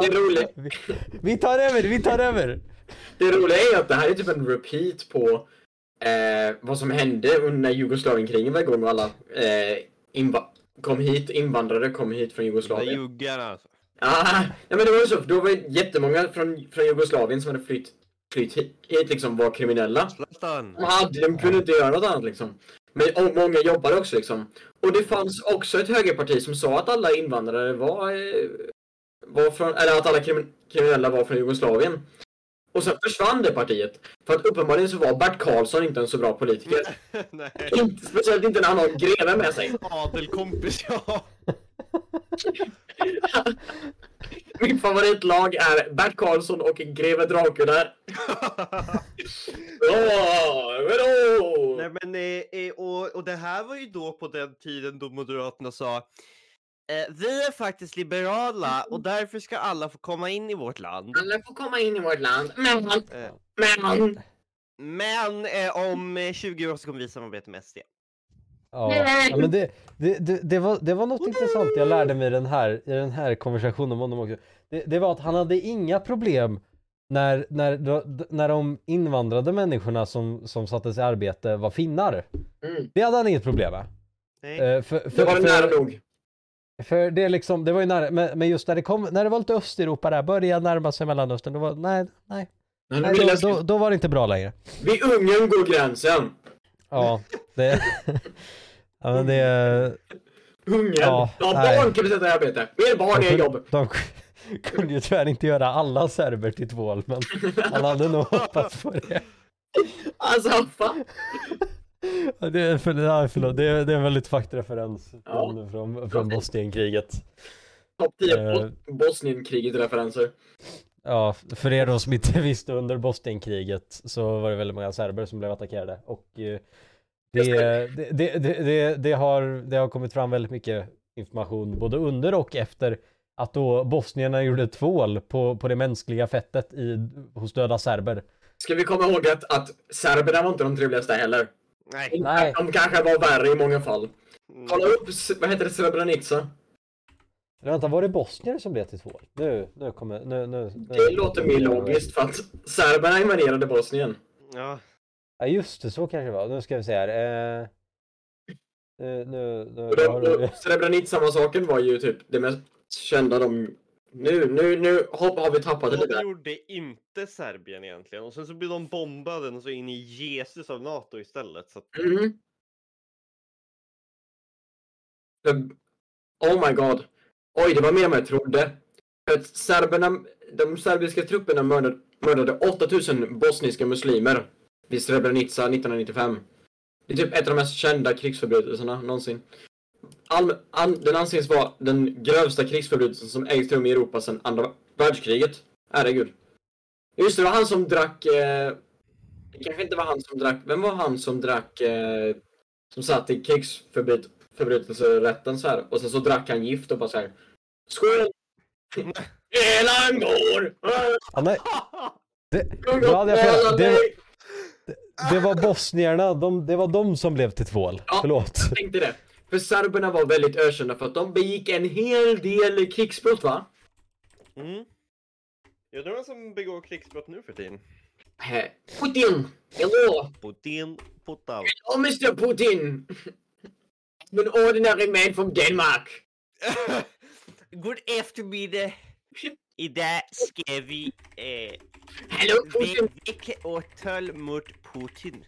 Det roliga, vi, vi tar över, vi tar över! det roliga är att det här är typ en repeat på eh, vad som hände under när Jugoslavienkrigen var igång och alla eh, kom hit, invandrare kom hit från Jugoslavien. juggarna alltså. Ah, ja, men det var ju så, då var det jättemånga från, från Jugoslavien som hade flytt, flytt hit, liksom var kriminella. De, hade, de kunde inte göra något annat liksom. Men många jobbade också liksom. Och det fanns också ett högerparti som sa att alla invandrare var, eh, var från, eller att alla krimi- kriminella var från Jugoslavien. Och sen försvann det partiet. För att uppenbarligen så var Bert Karlsson inte en så bra politiker. <laughs> Inte, speciellt inte när han har greve med sig. Adelkompis ja. <laughs> Min favoritlag är Bert Karlsson och greve Dracula. <laughs> Vadå? Nej men eh, eh, och, och det här var ju då på den tiden då Moderaterna sa eh, Vi är faktiskt liberala och därför ska alla få komma in i vårt land. Alla får komma in i vårt land, men, Eh, men, men eh, om eh, 20 år så kommer vi samarbeta med SD. Ja, ja men det, det, det, det, var, det var något intressant jag lärde mig den här, i den här konversationen med honom också. Det, det var att han hade inga problem när, när, när de invandrade människorna som, som sattes i arbete var finnar. mm. Det hade han inget problem med. Nej. Eh, för, för, det var nära för, nog. för det är liksom, det var ju nära, men, men just när det kom, när det var lite Östeuropa där, började närma sig Mellanöstern, då var, nej, nej, nej då, då, då var det inte bra längre. Vid Ungern går gränsen. Ja, det, <laughs> ja men det, Ungern. Ja, Ja, nej. barn kan vi sätta i arbete. Mer barn är jobb. De kunde ju tyvärr inte göra alla serber till tvål, men man hade nog hoppats på det. Alltså, fan. Ja, Det är, för, ja, förlåt, det är, det är en väldigt faktreferens Ja. från, från, från Bosnienkriget. Topp 10 Eh. Bos- Bosnienkriget-referenser. Ja, för er då som inte <laughs> visste under Bosnienkriget så var det väldigt många serber som blev attackerade och eh, det, det, det, det, det, det, har, det har kommit fram väldigt mycket information både under och efter att då bosnierna gjorde tvål på, på det mänskliga fettet i, hos döda serber. Ska vi komma ihåg att, att serberna var inte de trevligaste heller. Nej. Nej. De kanske var värre i många fall. Kolla upp, vad heter det, Srebrenica? Vänta, var det bosnier som blev till tvål? Nu, nu kommer, nu, nu, nu. Det låter mer logiskt för att serberna invaderade Bosnien. Ja. Ja just det, så kanske det var. Nu ska vi se här. Eh, nu, nu, nu, nu de, och Srebrenica-massakern var ju typ det mest kända de... Nu, nu, nu hopp, har vi tappat det lite. det gjorde inte Serbien egentligen. Och sen så blev de bombade och så in i Jesus av NATO istället. Så att, Mm. The- Oh my god. Oj, det var mer än vad jag trodde. För att serberna, de serbiska trupperna mördade, mördade 8000 bosniska muslimer vid Srebrenica 1995. Det är typ ett av de mest kända krigsförbrytelserna någonsin. All, an, den anses vara den grövsta krigsförbrytelsen som ägt rum i Europa sedan andra världskriget. Herregud. Just det, det var han som drack... Eh, det kanske inte var han som drack... Vem var han som drack... Eh, som satt i krigsförbrytelserätten så här och sen så drack han gift och bara så här. Skål! Elan går! Ja, nej, det, då hade jag fel. Det, var- det var bosnierna, de, det var de som blev till tvål. Ja. Förlåt. Jag tänkte det. För serberna var väldigt ökända för att de begick en hel del krigsbrott va? mm. Jag undrar vem som begår krigsbrott nu för tiden. Putin! Hello! Putin, Putal. Oh Mr Putin! I'm an ordinary man from Denmark. God <laughs> eftermiddag. Idag ska vi eh, Hallå Putin! väcka åtal mot Putin.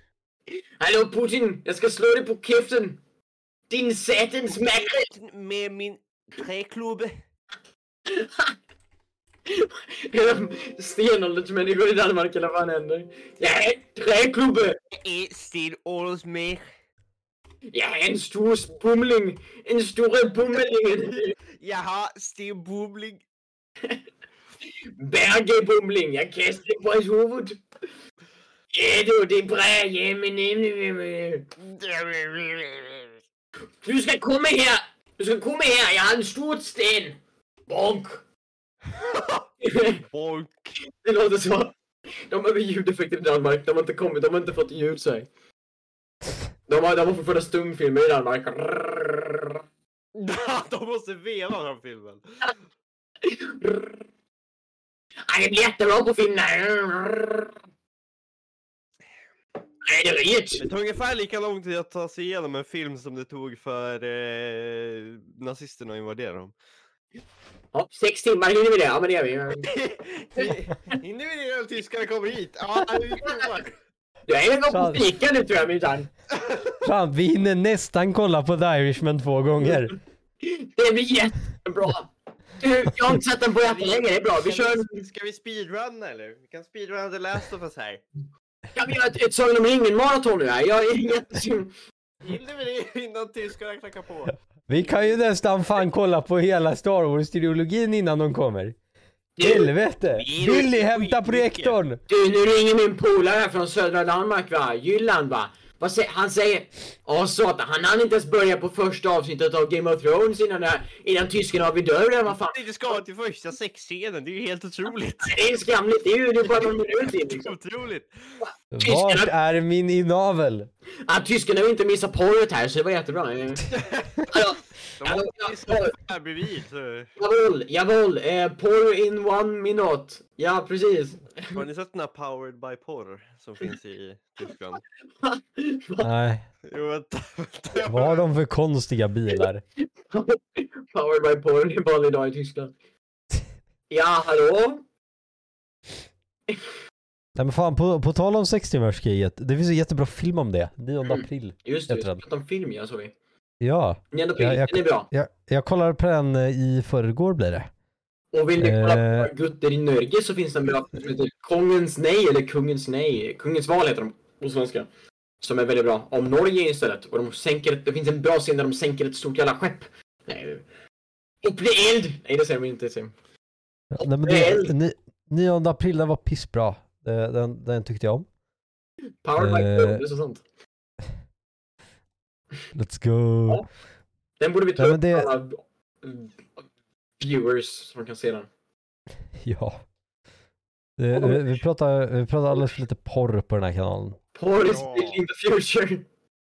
Hallå Putin! Jag ska slå dig på käften! Din satans makrill! Med min träklubbe. Stenåldersmänniskor i Danmark eller vad fan händer? Jag är träklubbe! är stenåldersmänniska. Är en stor bumling! En stor bumling! Jaha, stenbumling. <laughs> Berge bumling! Jag kastar på hans huvud! Ja du, det är bra! Ja men... Du ska komma här! Du ska komma här! Jag har en stor sten! Bonk! <laughs> Bonk. Det låter så. De har ljudeffekter i Danmark. De har inte kommit, de har inte fått ljud här. De har, de har fortfarande stumfilmer i Danmark. <laughs> De måste veva den filmen. Han är jättebra på film. Nej, det är. Det tog ungefär lika lång tid att ta sig igenom en film som det tog för eh, nazisterna att invadera dem. Ja, sex timmar hinner vi det? Ja, men det gör vi. <laughs> Hinner vi det när tyskarna kommer hit? Ja, vi provar. Jag är nog på fika nu tror jag minsann. Fan, vi hinner nästan kolla på The Irishman två gånger. Det blir jättebra. Du, jag har inte sett den på jättelänge. Det är bra. Vi Ska kör... vi, ska vi speedrunna eller? Vi kan speedrunna The Last of Us här. Kan vi göra ett, ett Sagan om ringen-maraton nu här? Jag är jättesugen. Hinner vi det innan tyskarna knackar på? Vi kan ju nästan fan kolla på hela Star Wars-trilogin innan de kommer. Helvete! Billy, hämta projektorn! Du, nu ringer min polare här från södra Danmark va? Jylland va? Vad säger, han säger... Åh satan, han hann inte ens börja på första avsnittet av Game of Thrones innan, det här, innan tyskarna har vid dörren, vad fan? Det ska till första sexscenen, det är ju helt otroligt. Det är skamligt, det är ju det är bara någon minut in liksom. Otroligt. Vart är min inavel? Att tyskarna vill inte missa porret här så det var jättebra. <laughs> Alltså, De har ja, ju stått här bredvid. så- jawohl, jawohl, eh, porr in one minute. Ja, precis. Har ni sett den här Powered by Porr som finns i Tyskland? <laughs> Nej, Jo, vänta. vänta. vad har de för konstiga bilar? <laughs> Powered by porn, en vanlig dag i Tyskland. Ja, hallå? Nej men fan, på, på tal om sextimmarskriget, det finns en jättebra film om det. 9 Mm. april. Just det, vi pratade om film ja, såg vi. Ja, 9 april, Ja, jag- är bra. jag, jag kollade på den eh, i förrgår blir det. Och vill ni kolla Eh. på Gutter i Norge så finns det en bra som heter Kongens nej eller Kungens nej. Kungens val heter de på svenska. Som är väldigt bra. Om Norge istället. Och de sänker ett, det finns en bra scen där de sänker ett stort jävla skepp. Nej. Upp i eld! Nej det säger de inte. säger. Ja, Nej, men det, ni, 9 april, den var pissbra. Den, den tyckte jag om. Powered by Eh. det är så sant. Let's go. Ja. Den borde vi ta Nej, upp det- alla viewers som kan se den. <laughs> Ja. Det, vi, vi, pratar, vi pratar alldeles för lite porr på den här kanalen. Porn is Ja. building the future. Det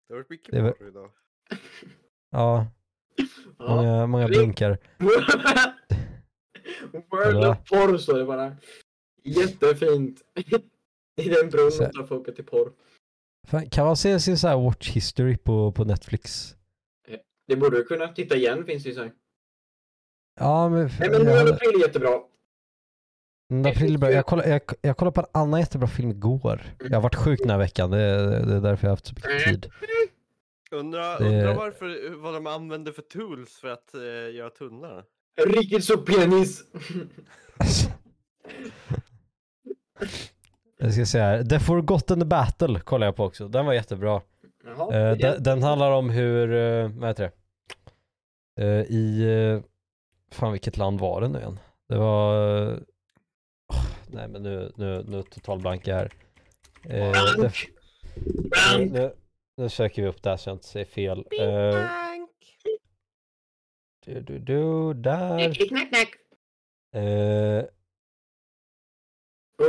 har varit mycket Det porr idag. <laughs> Ja, Ja. många, många blinkar. <laughs> World of porr står det bara. Jättefint. I den bron Så- tar folket till porr. Fan, kan man se sin så här watch history på, på Netflix? Det borde du kunna. Titta igen finns det ju så här. Ja, men... Nej men jag, 9 hade, april är jättebra. 9 april är bra. jag, kollade, jag, jag kollade på en annan jättebra film igår. Jag har varit sjuk den här veckan, det, är- det är därför jag har haft så mycket tid. Undrar Det- undra varför, vad de använder för tools för att eh, göra tunnlar. Riktigt så penis. Jag ska säga här, The Forgotten Battle kollar jag på också. Den var jättebra. Jaha. Eh, den, den handlar om hur, uh, vad heter det? Eh, I, uh, fan vilket land var det nu igen? Det var, eh, åh, nej men nu, nu, nu total blank jag här. Eh, det, nu, nu, nu söker vi upp det här så jag inte säger fel. Eh, du, du, du, där. Knack, knack, knack. Eh,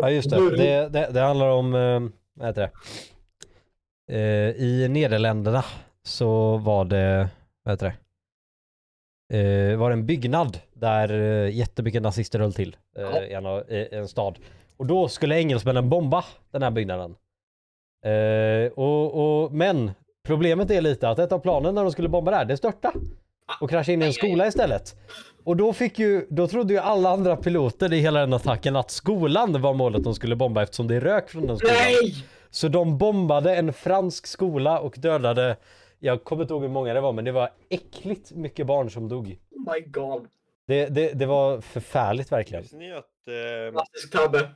Ja just det, det, det, det handlar om, eh, vad heter det? Eh, I Nederländerna så var det, vad heter det? Eh, var det en byggnad där eh, jättemycket nazister höll till eh, Ja. i, en, i en stad. Och då skulle engelsmännen bomba den här byggnaden. Eh, och, och, men problemet är lite att ett av planen när de skulle bomba det här, det störtade. Och kraschade in i en skola istället. Och då fick ju, då trodde ju alla andra piloter i hela den attacken att skolan var målet de skulle bomba eftersom det är rök från den skolan. Nej! Så de bombade en fransk skola och dödade, jag kommer inte ihåg hur många det var men det var äckligt mycket barn som dog. Oh my god. Det, det, det var förfärligt verkligen. Visste ni att eh, Klassisk tabbe.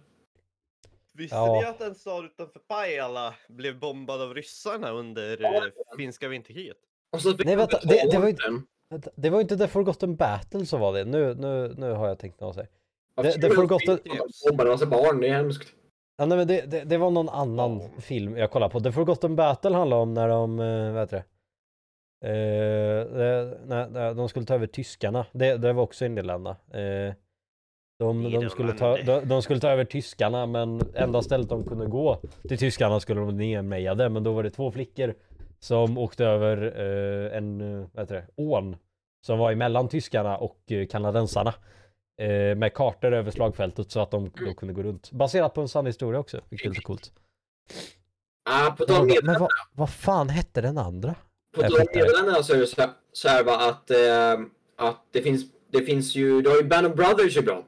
visste Ja. ni att en stad utanför Pajala blev bombad av ryssarna under Ja, eh, finska vinterkriget? Och så fick Nej, vänta, det- det var ju- Det var inte The Forgotten Battle som var det. Nu, nu, nu har jag tänkt något sig. Varför det- skulle det får de gott att- bomba en massa barn? Det är hemskt. Ja, nej, men det, det, det var någon annan film jag kollade på. The Forgotten Battle handlar om när de, eh, vad heter det? Eh, det- när, de skulle ta över tyskarna. Det, det var också Nederländerna. Eh, de, de, skulle ta, de, de skulle ta över tyskarna men enda stället de kunde gå till tyskarna skulle de nedmejade. Men då var det två flickor som åkte över eh, en, eh, vad heter det, ån. Som var emellan tyskarna och eh, kanadensarna. Eh, med kartor över slagfältet så att de då kunde gå runt. Baserat på en sann historia också, vilket är lite coolt. Ah, på tal om Men, Nederländerna, vad, vad fan hette den andra? på tal om. Nederländerna så är det så här, så här va, att, eh, att det finns, det finns ju, du har ju Band of Brothers är bra.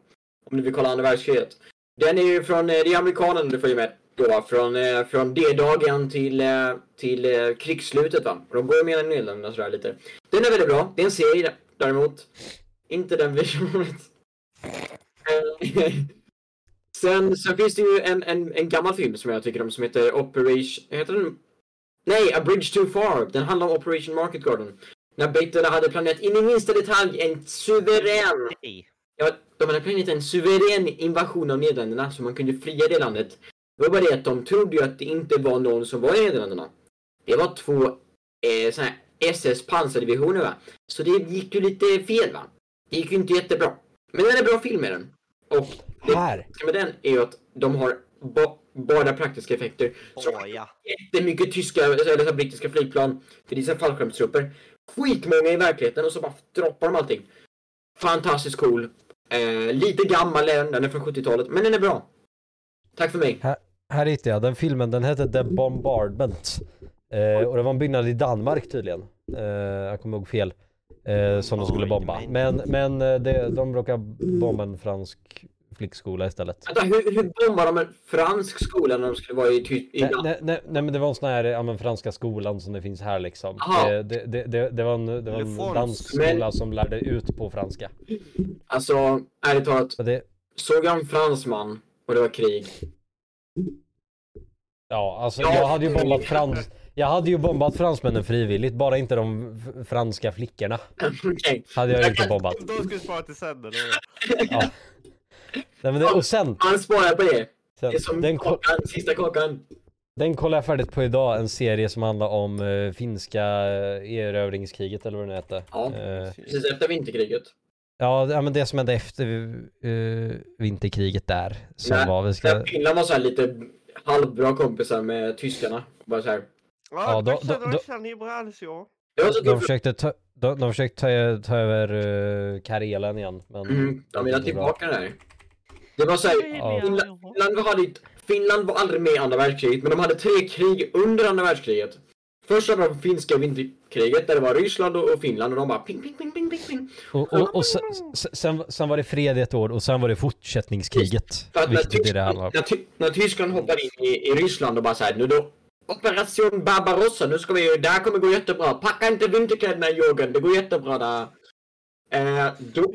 Om du vill kolla andra världskriget. Den är ju från, eh, det är amerikanen du får ju med då, från, eh, från D-dagen till, eh, till eh, krigsslutet va. De går med i Nederländerna sådär lite. Den är väldigt bra, det är en serie däremot. Inte den versionen. <laughs> Eh, <laughs> Sen så finns det ju en, en, en gammal film som jag tycker om som heter Operation... Heter den? Nej, A Bridge Too Far. Den handlar om Operation Market Garden. När britterna hade planerat in i minsta detalj en suverän... Ja, de hade planerat en suverän invasion av Nederländerna så man kunde fria det landet. Det var bara det att de trodde ju att det inte var någon som var i Nederländerna. Det var två eh, såna här SS pansardivisioner va. Så det gick ju lite fel va. Det gick ju inte jättebra. Men den är bra film med den. Och det Här! med den är ju att de har ba bara praktiska effekter. Så Åh ja. jättemycket tyska, eller så brittiska flygplan. För det är fallskärmstrupper. Skitmånga i verkligheten och så bara droppar de allting. Fantastiskt cool. Eh, lite gammal är den, den är från 70-talet. Men den är bra. Tack för mig. Här hittade jag den filmen, den hette The Bombardment. Eh, och det var en byggnad i Danmark tydligen. Eh, jag kommer ihåg fel. Eh, som de skulle bomba. men- Men, men eh, det, de råkade bomba en fransk flickskola istället. Vänta, hur, hur bombar de en fransk skola när de skulle vara i, ty- i Nej, nej, nej, men det var en sån här, ja men franska skolan som det finns här liksom. Det, det, det, det var en, det var en dansk Men- skola som lärde ut på franska. Alltså, ärligt talat. Det, Såg jag en fransman och det var krig. Ja alltså Ja. jag hade ju bombat frans, jag hade ju bombat fransmännen frivilligt, bara inte de franska flickorna. Okej. Hade jag inte bombat. De skulle spara till sen eller? Ja. Nej, men det, och sen, Han sparar på det. sen Det är som den, ko- kakan, sista kakan. den kollar jag färdigt på idag, en serie som handlar om eh, finska eh, erövringskriget eller vad det nu hette. Ja. Eh, Precis efter vinterkriget. Ja, ja men det som hände efter eh, vinterkriget där. Som Nej, var, vi ska... Finland var så här lite halvbra kompisar med tyskarna. Bara så här. Ja, Ja, då- då, bra De försökte ta, de, de försökte ta, ta över uh, Karelen igen. Men Mm, de vill ha det var- tillbaka det här. Det var så här, Ja. Finland, Finland, hade, Finland var aldrig med i andra världskriget, men de hade tre krig under andra världskriget. Första var finska vinterkriget där det var Ryssland och Finland och de bara ping, ping, ping, ping, ping, ping. Och, och, och sen, sen, sen var det fred ett år och sen var det fortsättningskriget. För att när, det Tyskland, var. när, Ty- när Tyskland hoppade in i, i Ryssland och bara såhär, nu då Operation Barbarossa, nu ska vi, det här kommer gå jättebra. Packa inte vinterkläderna Jörgen, det går jättebra där. Eh, då, <laughs>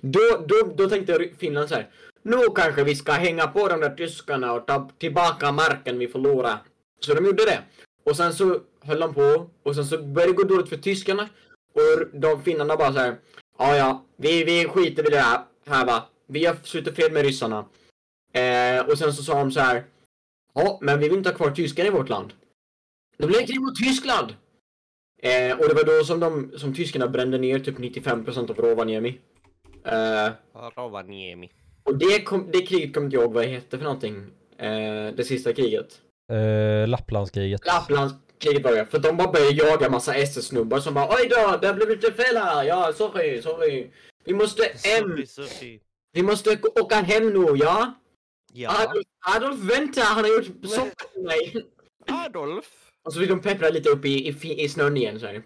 då, då, då tänkte Finland så här. Nu kanske vi ska hänga på de där tyskarna och ta tillbaka marken vi förlorade. Så de gjorde det. Och sen så höll de på och sen så började det gå dåligt för tyskarna. Och de finnarna bara så här. Ja, ja, vi, vi skiter i det här, här va. Vi har slutit fred med ryssarna. Eh, och sen så sa de så här. Ja, men vi vill inte ha kvar tyskarna i vårt land. Då blev det krig mot Tyskland. Eh, och det var då som, de, som tyskarna brände ner typ 95% av Rovaniemi. Eh, Rovaniemi. och det, kom, det kriget kommer inte jag ihåg vad det hette för någonting. Eh, det sista kriget. Uh, Lapplandskriget. Lapplandskriget var det. För de bara började jaga massa SS-snubbar som bara Oj då, det har blivit lite fel här. Ja, sorry, sorry. Vi måste hem. Sorry, sorry. Vi måste gå- åka hem nu, ja? Ja. Adolf, Adolf vänta, han har gjort soppa till mig. Adolf. Och så fick de peppra lite upp i, i, i snön igen så här.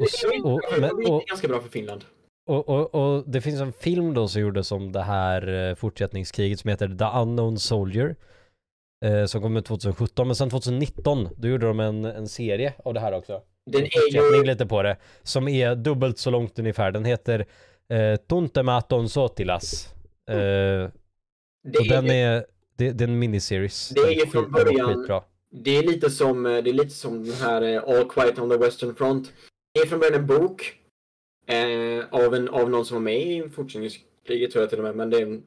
Och, s- och, Det men, är och, ganska bra för Finland. och, och, och det finns en film då som gjordes om det här eh, fortsättningskriget som heter The Unknown Soldier. Eh, som kom ut 2017, men sen 2019 då gjorde de en, en serie av det här också. Den En är ju... lite på det. Som är dubbelt så långt ungefär. Den heter eh, Tuntematon Sotilas. Eh, Det och den är, är, det, det är en miniseries. Det är ju från början- det är lite som, eh, det är lite som den här eh, All Quiet on the Western Front. Det är från början en bok eh, av, en, av någon som var med i fortsättningskriget tror jag till och med, men det är en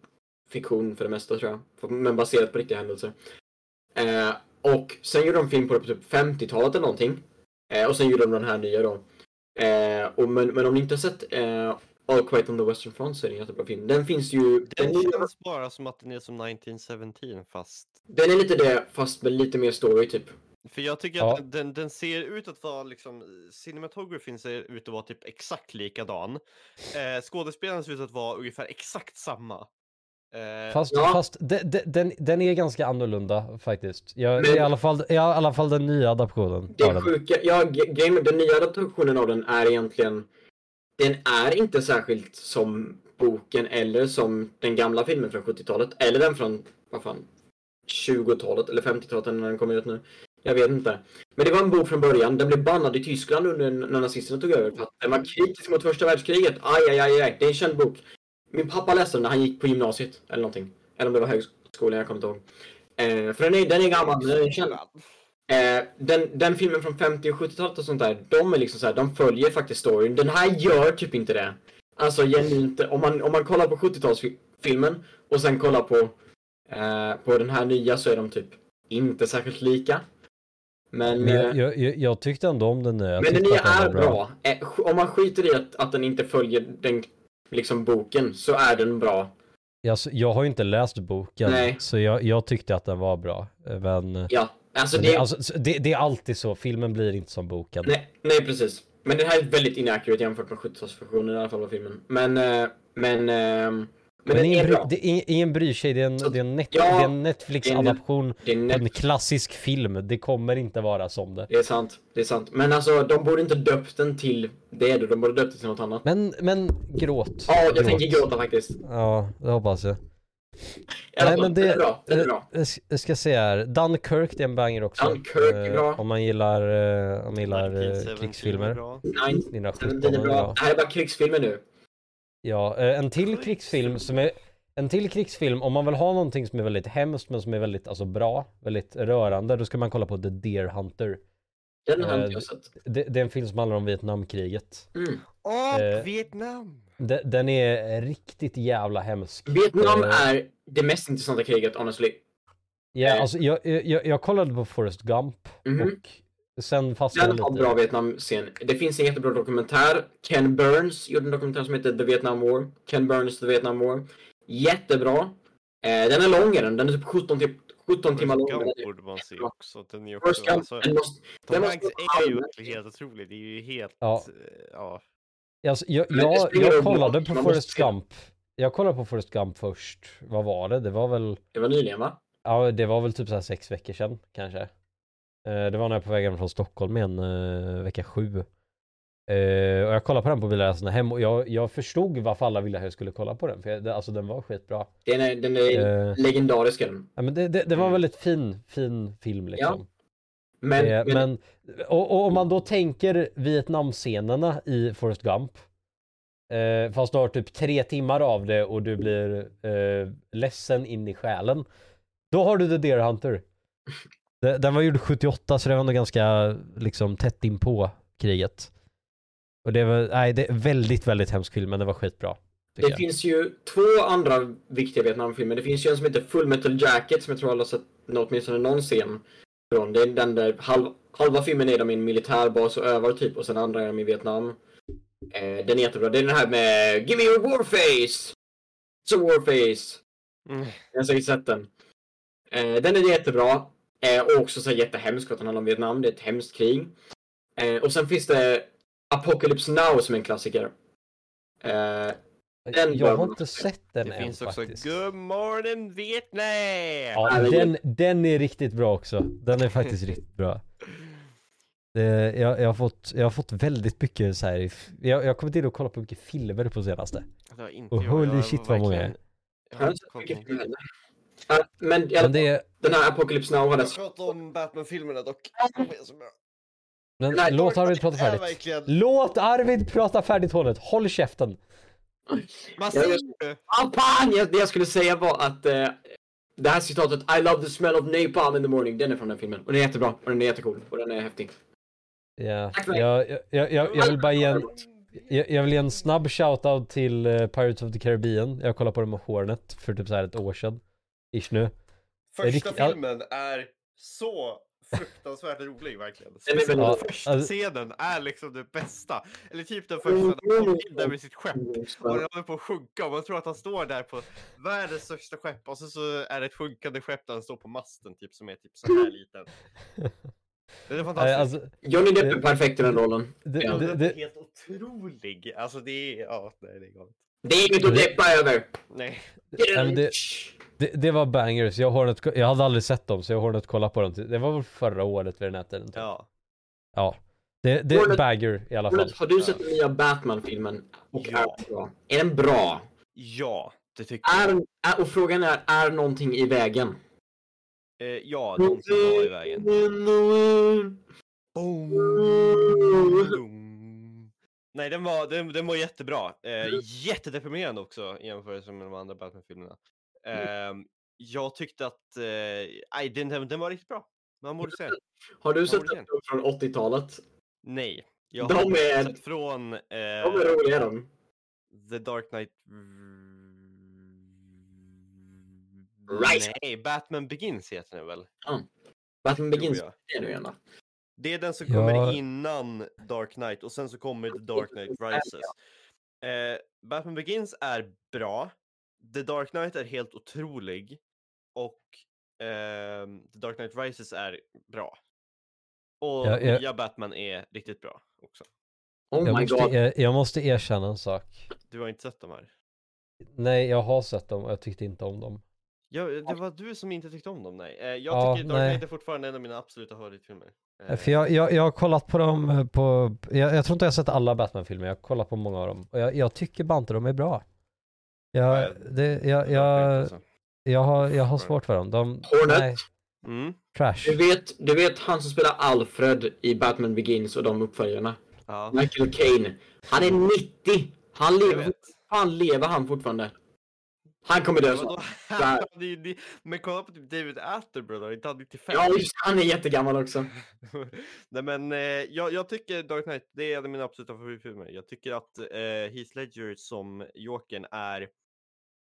fiktion för det mesta tror jag. Men baserat på riktiga händelser. Eh, och sen gjorde de film på det på typ 50-talet eller någonting. Eh, och sen gjorde de den här nya då. Eh, och men, men om ni inte har sett eh, All Quiet on the Western Front så är det en jättebra film. Den finns ju... Den, Den nya- känns bara som att den är som 1917 fast den är lite det, fast med lite mer story typ. För jag tycker Ja. att den- den, ser ut att vara liksom, cinematografin ser ut att vara typ exakt likadan. Eh, skådespelarna ser ut att vara ungefär exakt samma. Eh, Fast, Ja. fast de, de, den, den är ganska annorlunda faktiskt. Jag, Men- i, alla fall, I alla fall den nya adaptionen. Det sjuka, ja, grejen den nya adaptionen av den är egentligen Den är inte särskilt som boken eller som den gamla filmen från 70-talet eller den från, vad fan 20-talet eller 50-talet när den kom ut nu. Jag vet inte. Men det var en bok från början, den blev bannad i Tyskland under när nazisterna tog över för att den var kritisk mot första världskriget. Aj, aj, aj, aj. Det är en känd bok. Min pappa läste den när han gick på gymnasiet eller någonting. Eller om det var högskolan, jag kommer inte ihåg. Eh, för den är, den är gammal, den är känd. Eh, den, den filmen från 50 och 70-talet och sånt där, de är liksom så här, de följer faktiskt storyn. Den här gör typ inte det. Alltså genuint, om man, om man kollar på 70-talsfilmen och sen kollar på, eh, på den här nya så är de typ inte särskilt lika. Men, Men jag, jag, jag, tyckte ändå om den nya. Men den nya är var bra. Eh, om man skiter i att, att den inte följer den liksom boken så är den bra. Jag, jag har ju inte läst boken, Nej. så jag, jag tyckte att den var bra. Men, Ja, alltså men det, det, alltså, det, det är alltid så, filmen blir inte som boken. Nej, nej precis. Men den här är väldigt inaccurate jämfört med 70-talsversionen i alla fall av filmen. Men, eh, men, ehm, men, Men den ingen, är bry, bra. det, ingen, ingen bryr sig, det är en, Så- det är en, net, Ja, det är en Netflix-adaption Det net, en klassisk film. Det kommer inte vara som det. det är sant, det är sant. Men alltså, de borde inte döpt den till det då. De borde döpt den till något annat. Men, men gråt. Ja, jag Gråt. tänker gråta faktiskt. Ja, det hoppas jag. Nej, fall, men det- den är bra. Den är bra. Jag ska se här, Dunkirk det är en banger också. Dunkirk är Eh, bra. Om man gillar, eh, om man gillar eh, 1917 är krigsfilmer. bra. Nej, 1917 den är är bra. bra. Det här är bara krigsfilmer nu. Ja, eh, en till krigsfilm som är en till krigsfilm, om man vill ha någonting som är väldigt hemskt men som är väldigt alltså, bra, väldigt rörande, då ska man kolla på The Deer Hunter. Den har Eh, inte jag sett. Det, det är en film som handlar om Vietnamkriget. Mm. Åh, Eh, Vietnam! De, den är riktigt jävla hemsk. Vietnam Eh, är det mest intressanta kriget, honestly. Ja, eh, alltså jag, jag, jag kollade på Forrest Gump Mhm. och sen fastnade Den har lite. bra Vietnam-scen. Det finns en jättebra dokumentär. Ken Burns gjorde en dokumentär som heter The Vietnam War. Ken Burns The Vietnam War. Jättebra. Eh, den är lång är den. Den är typ 17, tim- 17 timmar lång. den Gump borde man se också. Den är First också, Gump, alltså, måste, Tom Hanks är ju helt otrolig. Det är ju helt, Ja. eh, ja. Alltså, jag, det jag, jag kollade på Forrest. Gump. Jag kollade på Forrest Gump först. Vad var det? Det var väl, det var nyligen va? ja det var väl typ så här sex veckor sedan kanske. Eh, det var när jag på väg hem från Stockholm igen, eh, vecka sju. Eh, och jag kollade på den på bilresan hem och jag, jag förstod varför alla ville att jag skulle kolla på den. För jag, alltså den var skitbra. Den är, den är Eh, legendarisk ja, men det, det, det var en väldigt fin, fin film liksom. Men, Eh, men, men och, och om man då tänker Vietnamscenerna i Forrest Gump. Eh, fast du har typ tre timmar av det och du blir eh, ledsen in i själen. Då har du The Deer Hunter. <laughs> De- Den var gjord 78 så det var ändå ganska liksom tätt in på kriget. Och det var, nej det är väldigt, väldigt hemsk film men det var skitbra. det jag. finns ju två andra viktiga Vietnamfilmer. Det finns ju en som heter Full Metal Jacket som jag tror alla har sett åtminstone någon scen från. Det är den där halv, halva filmen är de i en militärbas och övar typ och sen andra är de i Vietnam. Eh, den är jättebra. Det är den här med Give me your war face! It's a war face! Mm. Jag har säkert sett den. Eh, den är jättebra. Eh, och också så här jättehemsk för att den handlar om Vietnam. Det är ett hemskt krig. Eh, och sen finns det Apocalypse Now som är en klassiker. Eh, den jag har inte se. sett den Det än finns också faktiskt. Good morning Vietnam! Ja, den, den är riktigt bra också. Den är faktiskt <laughs> riktigt bra. Det, jag, jag, har fått, jag har fått väldigt mycket så här, jag, jag har kommit in och kollat på mycket filmer på senaste. Det Och holy Jag shit vad många. Jag har inte sett mycket. Ja, men Men det är, den här Apocalypse Now hade... Jag pratar om Batman-filmerna dock. Men Nej, låt Arvid prata är färdigt. verkligen... Låt Arvid prata färdigt hållet, håll käften. Vad Ja, säger jag- du? Det jag skulle säga var att eh, det här citatet I love the smell of napalm in the morning, den är från den filmen. Och den är jättebra, och den är jättecool, och den är häftig. Ja, mig. jag, jag, jag, jag, jag vill bara ge en, jag, jag vill ge en snabb shoutout till eh, Pirates of the Caribbean. Jag kollade på den med Hornet för typ så här ett år sedan. Ish nu. Första Rick- ja. filmen är så fruktansvärt rolig verkligen. Den är väldigt Ja. Första alltså- scenen är liksom det bästa. Eller typ den första när han mm, kommer in där med sitt skepp. Och det håller på att sjunka och man tror att han står där på världens största skepp och så, så är det ett sjunkande skepp där han står på masten typ som är typ så här liten. Den är Nej, fantastisk. alltså, Johnny Depp är det- perfekt i den rollen. det, Ja. det, den är det, helt otrolig. Alltså det är, ja, nej det är galet. Det är inget att deppa över. Nej. nej, men det, det, det var bangers. Jag, har jag hade aldrig sett dem så jag har Hornet kolla på dem. Det var väl förra året vid den här tiden. typ. Ja. Ja. Det, det är bagger i alla fall. Har du sett den nya Batman-filmen? Och Ja. är den bra? Ja, det tycker jag. Är, är, och frågan är, är någonting i vägen? Eh, ja, någonting var i vägen. Nej, den var, den, den var jättebra. Eh, jättedeprimerande också i jämförelse med de andra Batman-filmerna. Eh, jag tyckte att, eh, nej, den, den, var riktigt bra. Man borde säga. <laughs> Har du sett den från 80-talet? Nej. Jag De har är- sett från eh, De är roliga de. The Dark Knight... Rise. Nej, Batman Begins heter den väl? Batman Begins är det gärna. Det är den som Ja. kommer innan Dark Knight och sen så kommer The Dark Knight <laughs> Rises. Eh, Batman Begins är bra. The Dark Knight är helt otrolig. Och ehm, The Dark Knight Rises är bra. Och Ja, jag- nya Batman är riktigt bra också. Oh Jag my måste, god. er, jag måste erkänna en sak. Du har inte sett de här? Nej, jag har sett dem och jag tyckte inte om dem. Ja, det var du som inte tyckte om dem, nej. Eh, jag Ja, tycker Dark nej. Knight är fortfarande en av mina absoluta favoritfilmer. Eh, För jag, jag, jag har kollat på dem eh, på, jag, jag tror inte jag har sett alla Batman-filmer, jag har kollat på många av dem. Och jag, jag tycker bara inte de är bra. Jag, det, jag, Dark jag, alltså. jag, har, jag har svårt för dem. De, Hornet. nej, Mm, trash. Du vet, du vet han som spelar Alfred i Batman Begins och de uppföljarna? ja, Michael Caine. Han är 90! Han lever, fan lever han fortfarande? Han kommer dö snart. <laughs> Men kolla på typ David Attenborough, inte han 95? Ja, just han är jättegammal också. <laughs> Nej men eh, jag, jag tycker Dark Knight, det är en av mina absoluta favoritfilmer. Jag tycker att eh, Heath Ledger som Jokern är,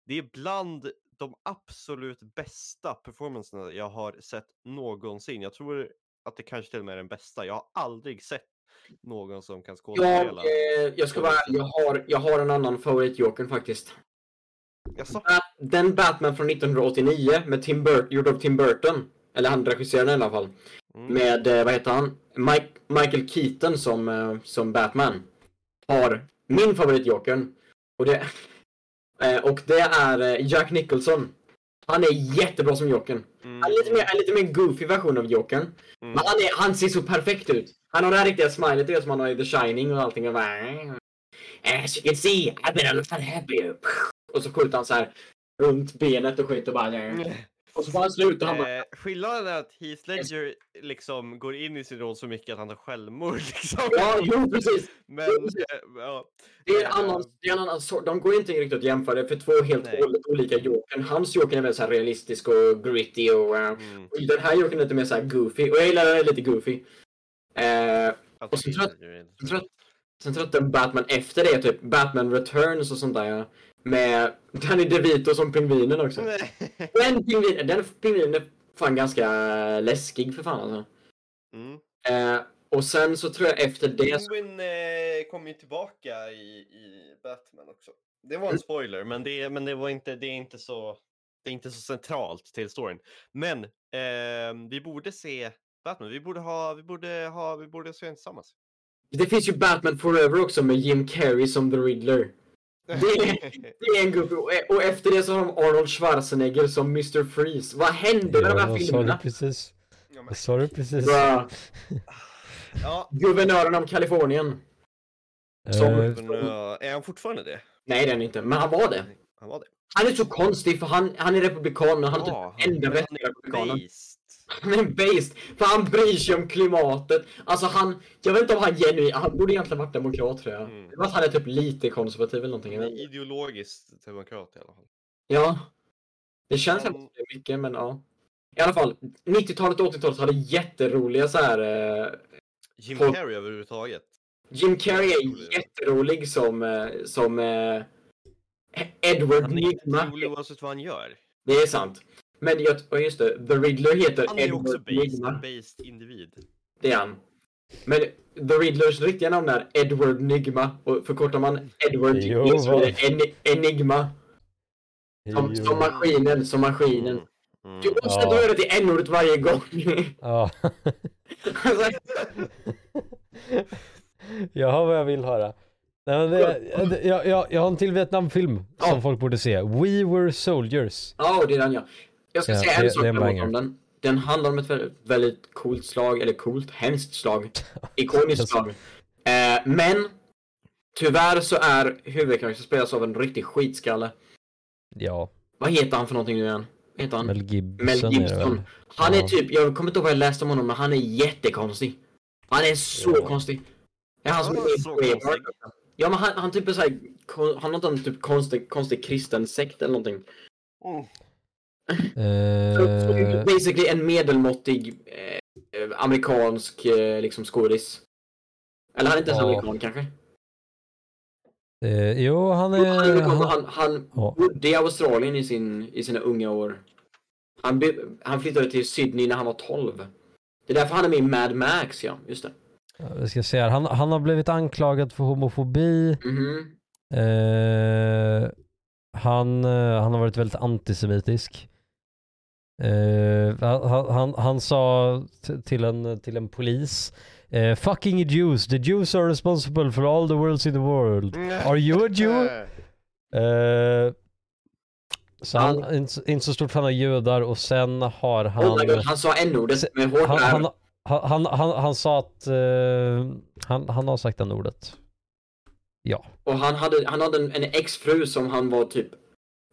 det är bland de absolut bästa performancerna jag har sett någonsin. Jag tror att det kanske till och med är den bästa. Jag har aldrig sett någon som kan Jag, skådespela. eh, jag ska vara ärlig, jag har, jag har en annan favoritjokern faktiskt. Jaså? Den Batman från 1989 med Tim Burton, gjord av Tim Burton. Eller han regisserade i alla fall. Mm. Med, eh, vad heter han? Mike, Michael Keaton som, eh, som Batman. Har min favoritjokern. Och det, <laughs> eh, och det är Jack Nicholson. Han är jättebra som Jokern. Mm, Han är lite mer, en lite mer goofy version av Jokern. mm. Men han, är, han ser så perfekt ut. Han har det här riktiga smilet som han har i The Shining och allting. Och bara, As you can see, I've been a lot happier. Och så skjuter han så här runt benet och skjuter bara. Och så får han sluta. Han bara, Eh, skillnaden är att Heath Ledger liksom går in i sin roll så mycket att han tar självmord <laughs> liksom. ja, jo precis. Men, eh, ja. Det är en Eh, annan, det är en annan sort. De går inte riktigt att jämföra. För två helt Nej. och olika Jokern. Hans Jokern är väl så realistisk och gritty och, eh, Mm, och den här Jokern är lite mer så här goofy. Och jag gillar den lite goofy. Eh, Och så tror jag- Heath Ledger är- Sen tror jag, sen tror jag att den Batman efter det, typ Batman Returns och sånt där. Med Danny DeVito som pingvinen också. Den pingvinen, den pingvinen är fan ganska läskig för fan alltså. Mm. Eh, och sen så tror jag efter det så, Penguin eh, kom ju tillbaka i, i Batman också. Det var en spoiler, men det, men det var inte, det är inte så, det är inte så centralt till storyn. Men eh, vi borde se Batman, vi borde ha, vi borde ha, vi borde se den tillsammans. Det finns ju Batman Forever också med Jim Carrey som The Riddler. Det Det är en gubbe. Och, och efter det så har de Arnold Schwarzenegger som Mr. Freeze. Vad hände med de Ja, här vad sa du filmerna? precis? Ja, men- Vad sa du precis? Bra. ja, Guvernören av Kalifornien. Som- Eh, men, eh, är han fortfarande det? Nej, det är han inte. Men han var det. Han var det. Han är så konstig för han, han är republikan men han är Ja, typ enda vettiga republikanen. based. Han är en based, för han bryr sig om klimatet. Alltså han, jag vet inte om han genuint, han borde egentligen varit demokrat tror jag. Mm. Det var att han är typ lite konservativ eller någonting. Han är inte. ideologiskt demokrat i alla fall. Ja. Det känns Han- inte som det är mycket men ja. I alla fall, 90-talet och 80-talet hade jätteroliga så här. Eh, Jim Folk- Carrey överhuvudtaget. Jim Carrey är jätterolig som, eh, som eh, Edward Han är inte Nygma. rolig oavsett vad han gör. Det är sant. Men jag, just det, The Riddler heter Han är ju också Edward based, based individ. Det är han. Men The Riddlers riktiga namn är Edward Nygma och förkortar man Edward Jo, så är det en, Enigma. Som, som maskinen, som maskinen. Mm. Du måste Ja. dra det till n-ordet varje gång. Ja. <laughs> Jag har vad jag vill höra. Nej, men jag, jag, jag har en till Vietnamfilm Ja. som folk borde se. We Were Soldiers. Ja, det är den ja. Jag ska Ja, säga det- en sak det är om den. Den handlar om ett väldigt, väldigt coolt slag, eller coolt, hemskt slag. <laughs> Ikoniskt slag. Eh, men tyvärr så är huvudkaraktären spelas av en riktig skitskalle. Ja, Vad heter han för någonting nu igen? Vad Heter han? Mel Gibson, Mel är Gibson. väl? Han är Ja. typ, jag kommer inte ihåg vad jag läste om honom, men han är jättekonstig. Han är så Ja. konstig. Det är han som Ja, är så konstig. Ja men han, han typ är såhär, han har någon typ konstig, konstig kristen sekt eller någonting. Mm. Så- så Eh, basically en medelmåttig eh, amerikansk eh, liksom skådis. Eller han är inte ens Ja. amerikan kanske? eh, jo, han han, är Han, han, han ja. bodde i Australien i, sin, i sina unga år. Han, by, han flyttade till Sydney när han var 12. Det är därför han är med i Mad Max, ja. Just det. Jag ska se här. Han, han har blivit anklagad för homofobi. Mhm. Eh, han, eh, han har varit väldigt antisemitisk. Eh, han, han- han, han sa till en, till en polis eh, Fucking Jews, the Jews are responsible for all the worlds in the world. Are you a Jew? <laughs> Eh, så han är inte, inte så stort fan av judar och sen har han... Oh God, han sa n-ordet med hårt han, han, han, han, han, han sa att han, han har sagt den ordet. Ja. Och han hade, han hade en, en exfru som han var typ...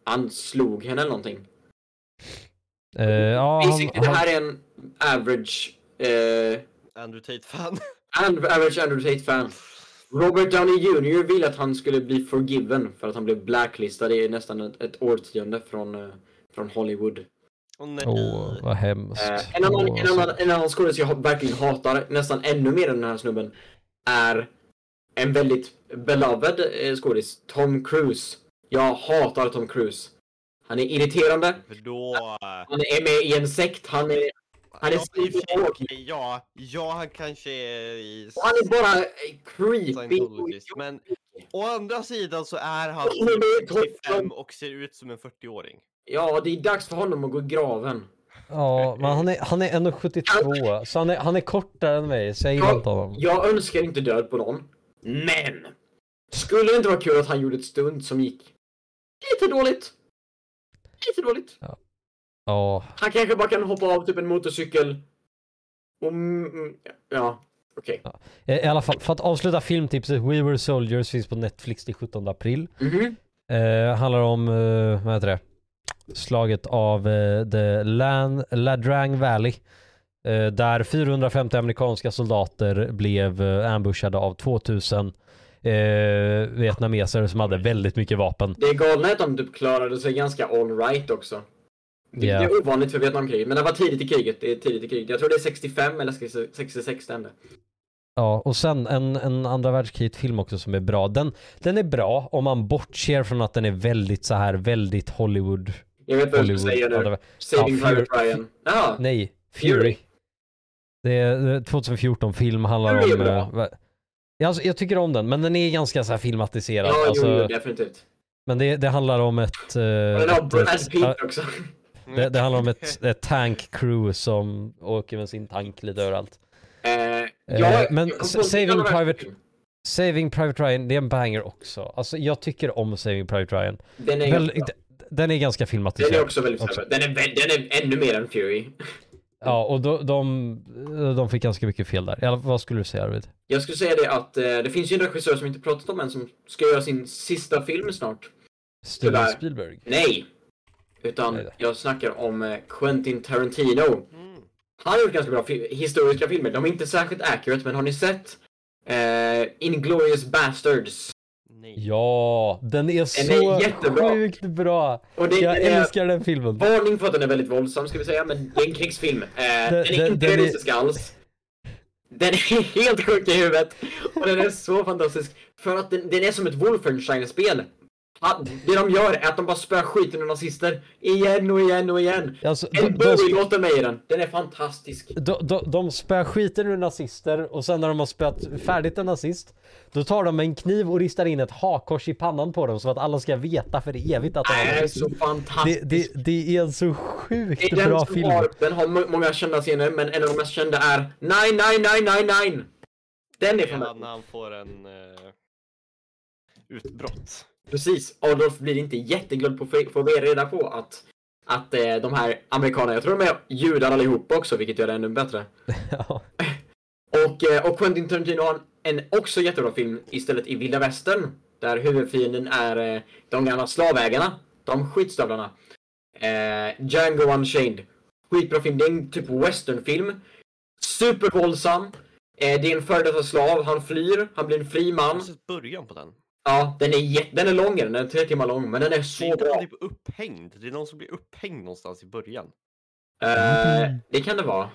Han slog henne eller någonting. Eh, ja, han, Basically, det han, här är en average... Eh, Andrew Tate-fan. <laughs> and- average Andrew Tate-fan. Robert Downey Jr ville att han skulle bli forgiven för att han blev blacklistad i nästan ett, ett årtionde från, eh, från Hollywood. Åh nej. Åh, vad hemskt. Eh, en annan, en så- annan, en annan skådis jag verkligen hatar nästan ännu mer än den här snubben är en väldigt beloved skådis, Tom Cruise. Jag hatar Tom Cruise. Han är irriterande, För då... han är med i en sekt, han är, han är Ja, ja, ja, han kanske är i och han är bara eh, creepy. Men å andra sidan så är han Ja, men det är typ toppen. 65 och ser ut som en 40-åring. Ja, det är dags för honom att gå i graven. Ja, men han är, han är 1,72 så han är, han är kortare än mig så jag gillar inte honom. Jag önskar inte död på någon, men skulle det inte vara kul att han gjorde ett stund som gick lite dåligt? Lite dåligt. Ja, Han kanske bara kan hoppa av typ en motorcykel. Och, mm, mm, ja, okej. i i alla fall för att avsluta filmtipset We Were Soldiers finns på Netflix till 17 april. Mhm. Eh, handlar om, eh, vad heter det? Slaget av eh, the Lan, Ladrang Valley. Eh, där 450 amerikanska soldater blev eh, ambushade av 2000 eh, vietnameser som hade väldigt mycket vapen. Det är galna är att de typ klarade sig ganska all right också. Det, Ja. det är ovanligt för Vietnamkriget, men det var tidigt i kriget. Det är tidigt i kriget. Jag tror det är 65 eller 66 det hände. Ja, och sen en, en andra världskriget-film också som är bra. Den, den är bra om man bortser från att den är väldigt så här väldigt Hollywood. Jag vet vad ska säga nu. andra- Saving Ja, Private Fury- Ryan. Jaha, Nej, Fury. Fury. Det är det är 2014-film, handlar Fury är om... bra. Eh, alltså, jag tycker om den, men den är ganska så här filmatiserad. ja, alltså, jo, jo, definitivt. Men det, det handlar om ett... eh, Och den har ett, Brad Pitt också. det, det handlar om ett, ett tank crew som åker med sin tank lite överallt. Eh, Eh, ja, men Saving Private-. Saving Private Ryan, det är en banger också. Alltså jag tycker om Saving Private Ryan. Den är, Väl, den är ganska den filmatiserad. är också väldigt också. Den är, den är ännu mer än Fury. Ja, och de, de, de fick ganska mycket fel där. Eller, vad skulle du säga Arvid? Jag skulle säga det att eh, det finns ju en regissör som inte pratat om än som ska göra sin sista film snart. Steven Tyvärr. Spielberg? Nej! Utan Nej jag snackar om eh, Quentin Tarantino. Mm. Han har gjort ganska bra fi- historiska filmer. De är inte särskilt accurate, men har ni sett eh, Inglourious Bastards? Nej. Ja, den är så är jättebra. sjukt bra. Och det Jag är älskar den filmen. varning för att den är väldigt våldsam ska vi säga, men det är en krigsfilm. Eh, den, är den- inte den är- realistisk alls. Den är helt sjuk i huvudet. Och den är så fantastisk. För att den, den är som ett Wolfenstein-spel. Det de gör är att de bara spöar skiten ur nazister. Igen och igen och igen. Alltså, En Bowie-låt är med i den. Den är fantastisk. de, de, de spöar skiten ur nazister och sen när de har spöat färdigt en nazist Då tar de en kniv och ristar in ett hakkors i pannan på dem så att alla ska veta för evigt att de Det har är så Det, fantastiskt. det, det är en så Det sjukt är den bra som film. har, den har må- många kända scener, men en av de mest kända är Nine, nine, nine, nine, nine. Den är Det är han när han får en eh, utbrott. Precis. Adolf blir inte jätteglad på att få reda på att, att eh, de här amerikanerna, jag tror de är judar allihop också, vilket gör det ännu bättre. <laughs> Ja. Och, eh, och Quentin Tarantino har en också jättebra film istället i Vilda Västern. Där huvudfienden är eh, de gamla slavägarna. De skitstövlarna. Eh, Django Unchained. Skitbra film. Det är en typ westernfilm. Supervåldsam. Eh, det är en före detta slav. Han flyr. Han blir en fri Jag man. har sett början på den. Ja, den är, den är långare. Den är tre timmar lång. Men den är Det är så inte bra. typ upphängd. Det är någon som blir upphängd någonstans i början. Eh, det kan det vara.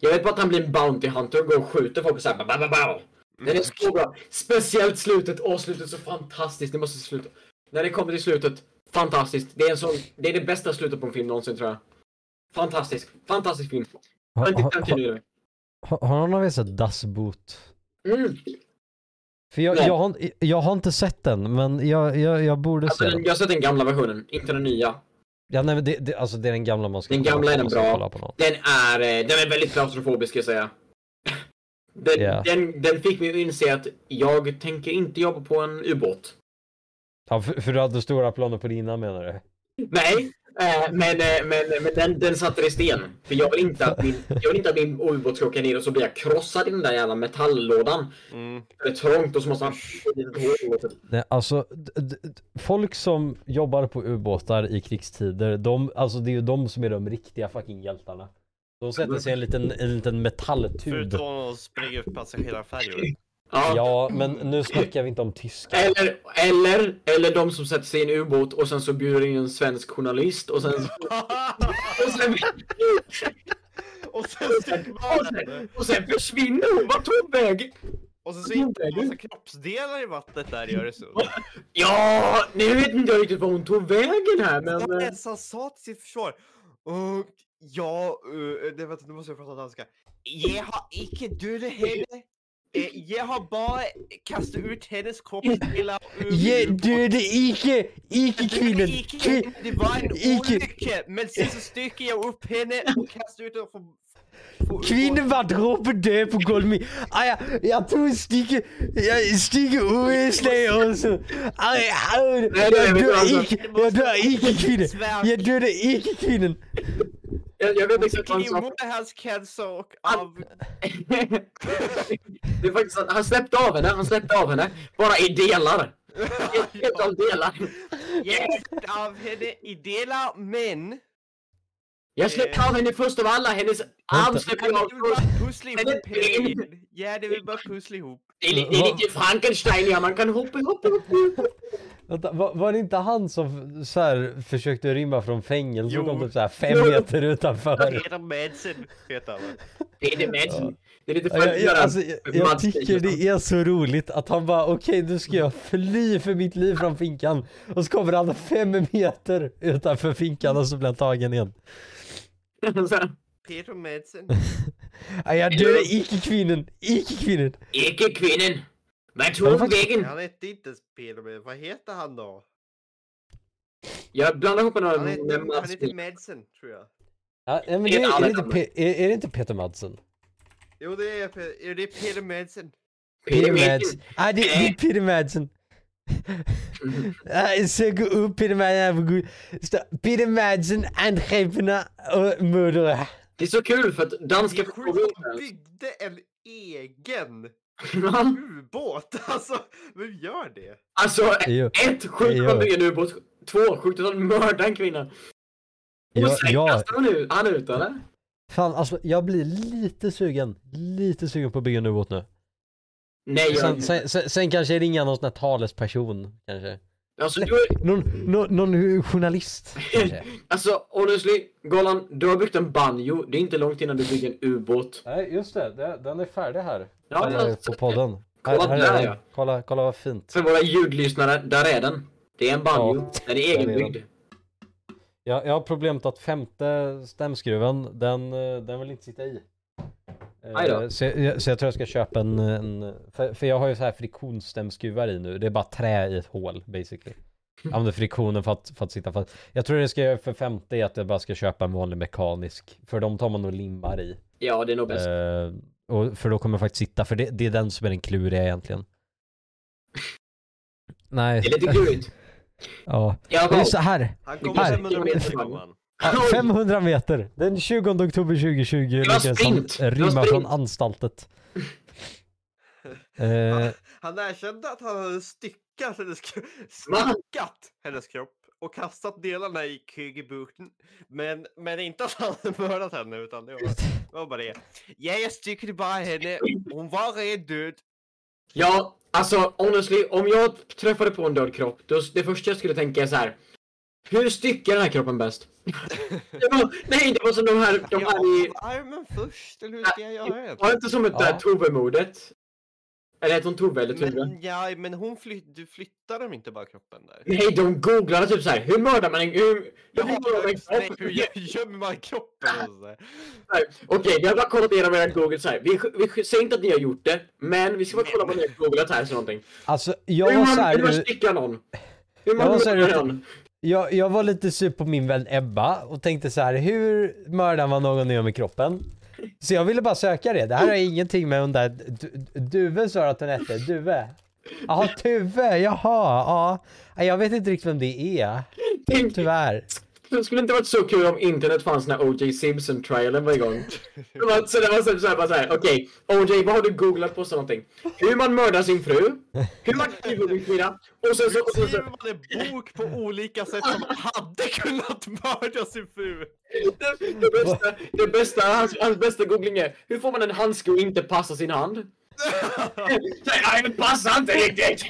Jag vet bara att han blir en Bounty Hunter och går och skjuter folk och såhär. ba, ba, ba. Den är så bra. Speciellt slutet. Åh, slutet är så fantastiskt. Det måste sluta. När det kommer till slutet. Fantastiskt. Det är, en sån, det är det bästa slutet på en film någonsin tror jag. Fantastisk. Fantastisk film. Har, har, har, har någon av er sett Das Boot? Mm. För jag, jag, har, jag har inte sett den men jag, jag, jag borde Alltså, se den, jag har sett den gamla versionen, inte den nya. Ja, nej, men det, det, alltså det är den gamla man ska Den kolla gamla på är den bra. Den är, eh, den är väldigt klaustrofobisk ska jag säga. <laughs> Den, Ja. den, den fick mig att inse att jag tänker inte jobba på en ubåt. Ja, för, för du hade stora planer på dina menar du? Nej, men, eh, men, men den, den satte i sten. För jag vill inte att min, jag vill inte att min ubåt ska åka ner och så blir jag krossad i den där jävla metalllådan. Mm. Det är trångt och så måste man... Nej, alltså, folk som jobbar på ubåtar i krigstider, de, alltså det är ju de som är de riktiga fucking hjältarna. De sätter sig i en liten, en liten metalltub. Förutom att spränga upp passagerarfärjor. Ja. Ja, men nu snackar vi inte om tyskar. Eller, eller, eller de som sätter sig i en ubåt och sen så bjuder in en svensk journalist och sen... <laughs> Och sen, och sen och sen, och sen, och sen försvinner hon! Vart tog vägen? Och sen så hittar man en massa kroppsdelar i vattnet där i Öresund. Ja, nu vet inte jag riktigt var hon tog vägen här men... Eh, han sa till sitt försvar? Och ja, uh, det vet, nu måste jag prata danska. Jag har icke dödat henne. Eh, Jag har bara kastat ut hennes kroppsdelar <laughs> ur Ge, ubåten. du är det icke, icke Jag dödade kvinnan. icke Kvin, henne, Det var en olycka. Men så styckade jag upp henne och kastade ut henne kvinden var dråpen död på golvet. Ej, jeg, jeg tog en stikke, jeg stikke uæslag også. Ej, ej, jeg dør ikke, jeg dør ikke kvinden. Jeg dør det ikke kvinden. Jag, jag vet exakt vad han sa. hans cancer och av... <laughs> Det är faktiskt att han släppte av henne, han släppte av henne. Bara i delar. <laughs> Ett flertal delar. Jag släppte av henne i delar, men... Jag släppte av henne först av alla, hennes arm släppte Jag av först. pussla ihop henne igen. Ja, det vill bara pussla ihop. Det är, li- det är lite Frankenstein, ja man kan hoppa, hoppa, hoppa. Vänta, var, var det inte han som så här, försökte rymma från fängelse Jo. och kom typ så här fem Jo. meter utanför? Peter Madsen heter han. Det är det Madsen. Det är lite Ja, jag, jag, för... alltså, jag, jag tycker det är så roligt att han bara okej nu ska jag fly för mitt liv från finkan och så kommer han fem meter utanför finkan och så blir han tagen igen. Peter Madsen. Nej, jag dödade icke kvinnan, icke kvinnan. Icke kvinnen. Vart Han tog hon vägen? Han hette inte Peter Madsen. Vad heter han då? Jag blandar ihop Han honom med han Mats. heter Madsen, tror jag. Ja, men det, är är, är, det inte. Pe- är, är det inte Peter Madsen? Jo, det är, Pe- jo, det är Peter Madsen. Peter Madsen. Nej, det, det är Peter Madsen. <laughs> Sök upp Peter Madsen. Stå- Peter Madsen angreppna och mördare. Det är så kul för att danska Det är sjukt att han byggde en egen ubåt. <laughs> Alltså, vem gör det? Alltså, ett, Jo. han bygger en ubåt. Två, att han mördar en kvinna. Och Ja, sen ja, kastar han ut, han ut eller? Fan alltså jag blir lite sugen, lite sugen på att bygga en ubåt nu. Nej, jag, Sen, sen, sen, sen kanske ringa någon sån här talesperson kanske. Alltså, du, är- Någon, någon, någon journalist <laughs> alltså honestly, Golan, du har byggt en banjo. Det är inte långt innan du bygger en ubåt. Nej just det, den är färdig här. Ja, Här jag- på podden. Kolla här, här där, är den. ja. Kolla, kolla vad fint. För våra ljudlyssnare, där är den. Det är en banjo. Ja, den är är egenbyggd. Jag, jag har problemet att femte stämskruven, den, eh, den vill inte sitta i. Eh. Så jag, så jag tror jag ska köpa en, en för, för jag har ju så här friktionsstämskruvar i nu, det är bara trä i ett hål basically. Jag <laughs> använder friktionen för att, för att sitta fast. Jag tror det ska jag göra för femte är att jag bara ska köpa en vanlig mekanisk. För de tar man nog limmar i. Ja, det är nog bäst. Eh, och för då kommer jag faktiskt sitta, för det, det är den som är den kluriga egentligen. Nej. <laughs> Det är lite klurigt. <laughs> Ja. Ja, Det är så här. Han kommer kanske- 500 meter 500 meter. Den 20 oktober 2020 var lyckades han rymma från anstaltet. <laughs> Eh, Han erkände att han hade styckat hennes, styckat hennes kropp och kastat delarna i Kygebukten. Men, men inte att han <laughs> hade mördat henne utan det var, det var bara det. Ja, jag styckade bara henne. Hon var redan död. Ja, alltså honestly, om jag träffade på en död kropp, då, det första jag skulle tänka är så här. Hur styckar den här kroppen bäst? det var, nej, det var som de här, de här i... Ja, armen först, eller hur ska jag göra det? Var det inte som ett Ja. där Tove-mordet? Eller heter hon Tove eller Tuve? Men, ja, men hon flytt, du flyttar dem inte bara kroppen där? Nej, de googlade typ så här. Hur mördar man en... Hur, hur Jaha, mördar man en nej, kropp? hur gö- gömmer man kroppen Okej, vi har bara kollat igenom era Google så här. Vi, vi säger inte att ni har gjort det, men vi ska bara kolla vad ni har googlat här så någonting. alltså, jag hur man, så hur man här, styckar någon. Hur man här mördar någon jag, jag var lite sur på min vän Ebba och tänkte så här, hur mördar man någon nu med kroppen? Så jag ville bara söka det. Det här har ingenting med hon där Du- Duve sa att hon hette, Duve. Jaha, Tuve, jaha, ja. Jag vet inte riktigt vem det är. Tyvärr det skulle inte varit så kul om internet fanns när O.J. Simpson-trailern var igång. Det var, så det var så, så här, bara så här, okej, O.J. vad har du googlat på så någonting? Hur man mördar sin fru, hur man knivar sin kvinna, och sen så, och sen så, man en bok på olika sätt som man hade kunnat mörda sin fru? det, det bästa, det bästa, hans, hans bästa googling är, hur får man en handske och inte passa sin hand? Nej, passar inte riktigt!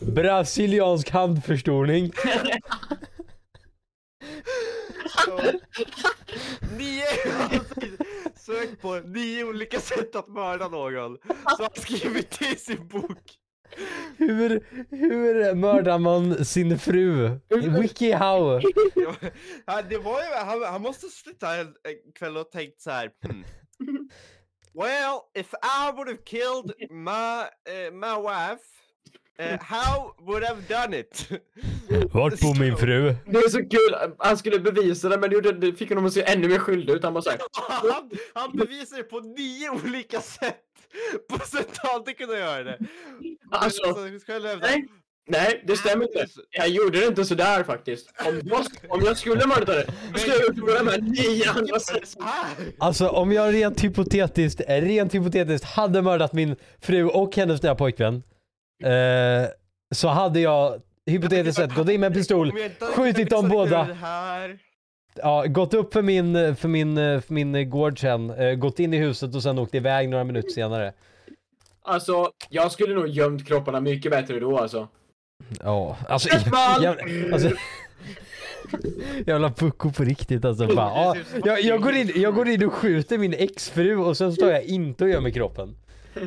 Brasiliansk handförstoring. <laughs> <laughs> Nio, <laughs> sök på nio olika sätt att mörda någon. Så han skrivit det i sin bok. Hur, hur mördar man sin fru? Wikihow. Ja, det var ju, han, han måste sluta en, en kväll och tänkt så här. Hmm. <laughs> Well, if I would have killed my, uh, my wife, uh, how would have done it? <laughs> Vart bor min fru? Det är så kul, han skulle bevisa det men det, gjorde, det fick honom att se ännu mer skyldig ut. Han bara såhär, <laughs> han, han bevisar det på nio olika sätt. På sätt han inte kunde göra det. Alltså, hävda- nej, nej det stämmer inte. Jag gjorde det inte sådär faktiskt. Om jag, om jag skulle mörda det, då skulle jag gjort det på de här nio andra sätt. Så här. Alltså om jag rent hypotetiskt, rent hypotetiskt hade mördat min fru och hennes nya pojkvän. Eh, så hade jag hypotetiskt sett gått in med en pistol, skjutit dem båda. ja, gått upp för min, för min, för min gård sen, eh, gått in i huset och sen åkt iväg några minuter senare. Alltså, jag skulle nog gömt kropparna mycket bättre då alltså. Ja, alltså, jag, alltså Jävla pucko på riktigt alltså. Bara, ja, jag, jag, går in, jag går in och skjuter min exfru och sen står jag inte och gör med kroppen.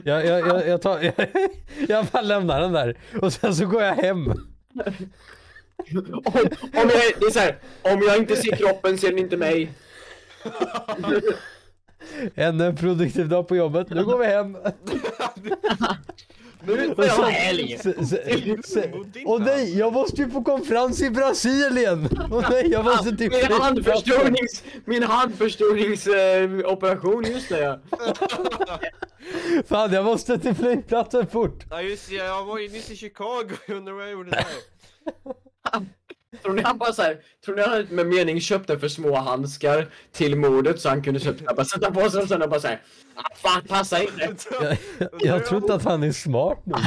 Jag, jag, jag, jag, tar, jag, <laughs> jag bara lämnar den där och sen så går jag hem. Om, om, jag, det är så här, om jag inte ser kroppen ser den inte mig. En produktiv dag på jobbet, nu går vi hem. <laughs> Nu får Och jag helg. Åh nej, jag måste ju på konferens i Brasilien! Åh nej, jag måste till Min handförstorings, min handförstorings-operation, just det ja. Fan, jag måste till flygplatsen fort. Ja just det, jag var ju nyss i Chicago, jag undrar vad jag gjorde där. <laughs> Tror ni han bara så här, tror ni han med mening köpte för små handskar till mordet så han kunde köpa, bara sätta på sig och sen bara såhär, ah, fan passa inte. Jag, jag tror inte att han är smart nog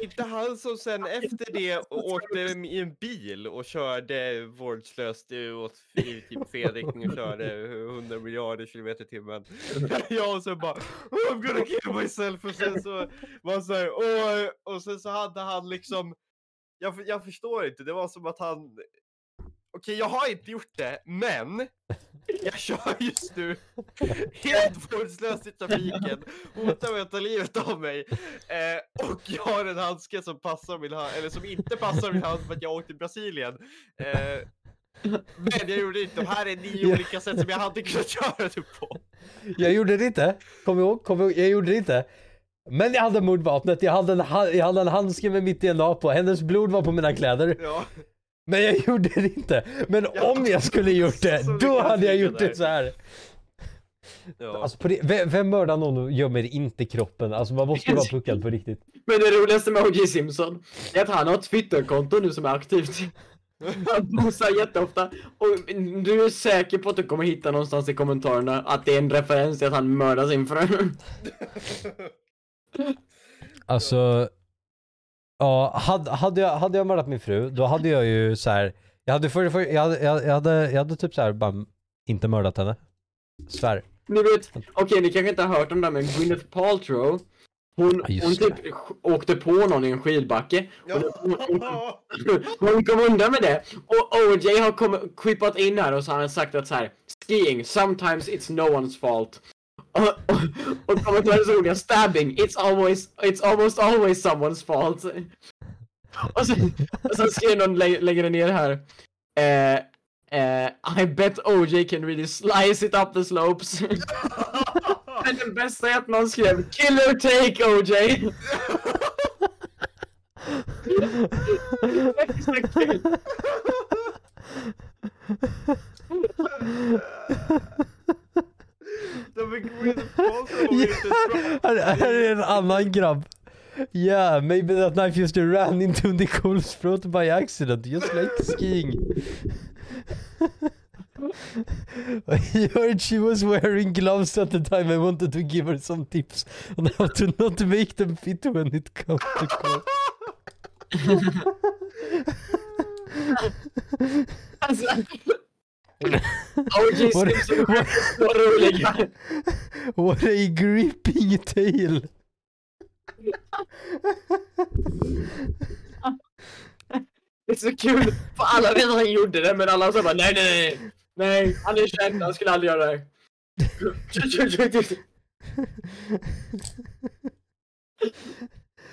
Inte han som sen efter det åkte i en bil och körde vårdslöst åt i typ fel riktning och körde 100 miljarder kilometer i timmen. Jag och sen bara "Oh, I'm gonna kill myself och sen så var han så här, "Åh", och sen så hade han liksom jag, jag förstår inte, det var som att han Okej, jag har inte gjort det, men jag kör just nu helt vårdslöst i trafiken, hotar med att ta livet av mig. Eh, och jag har en handske som passar min hand, eller som inte passar min hand för att jag åkte till Brasilien. Eh, men jag gjorde det inte. De här är nio olika sätt som jag hade kunnat göra det på. Jag gjorde det inte. Kom ihåg, kom ihåg, jag gjorde det inte. Men jag hade mordvapnet, jag hade, en, jag hade en handske med mitt DNA på, hennes blod var på mina kläder. Ja. Men jag gjorde det inte. Men Ja, om jag skulle gjort det, så då hade jag gjort där. det så här. Ja. Alltså på det, vem, vem mördar någon och gömmer inte kroppen? Alltså man måste vara puckad på riktigt. Men det roligaste med O.J. Simpson är att han har ett Twitterkonto nu som är aktivt. Han postar jätteofta och du är säker på att du kommer hitta någonstans i kommentarerna att det är en referens till att han mördar sin fru. <laughs> Alltså, ja, hade, hade, jag, hade jag mördat min fru, då hade jag ju så här. Jag hade, för, för, jag, hade, jag, jag hade, jag hade typ så här bara inte mördat henne. Svär. Ni vet, okej ni kanske inte har hört om det men Gwyneth Paltrow hon, Ja, hon typ det. åkte på någon i en skidbacke och hon, hon, Ja. hon kom undan med det och OJ har kom, in här och så har han sagt att så här skiing, sometimes it's no one's fault och, och, och kommentaren är så roliga, stabbing, it's always, it's almost always someone's fault. Och sen, och sen skrev någon lä- längre ner här. Eh, eh, I bet OJ can really slice it up the slopes. <laughs> Men den bästa är att någon skrev Killer take OJ! <laughs> <laughs> Det är så kul. De är Gwyneth Paltrow och inte bra. Här, här är en annan grabb. Yeah, maybe that knife just ran into Nicole's throat by accident, just like skiing. I heard she was wearing gloves at the time I wanted to give her some tips on how to not make them fit when it comes to court. <laughs> Alltså, What, Simpson så roliga. what a gripping tale! Det är så kul, för alla vet att han gjorde det men alla sa bara nej nej nej Nej, han är känd, han skulle aldrig göra det.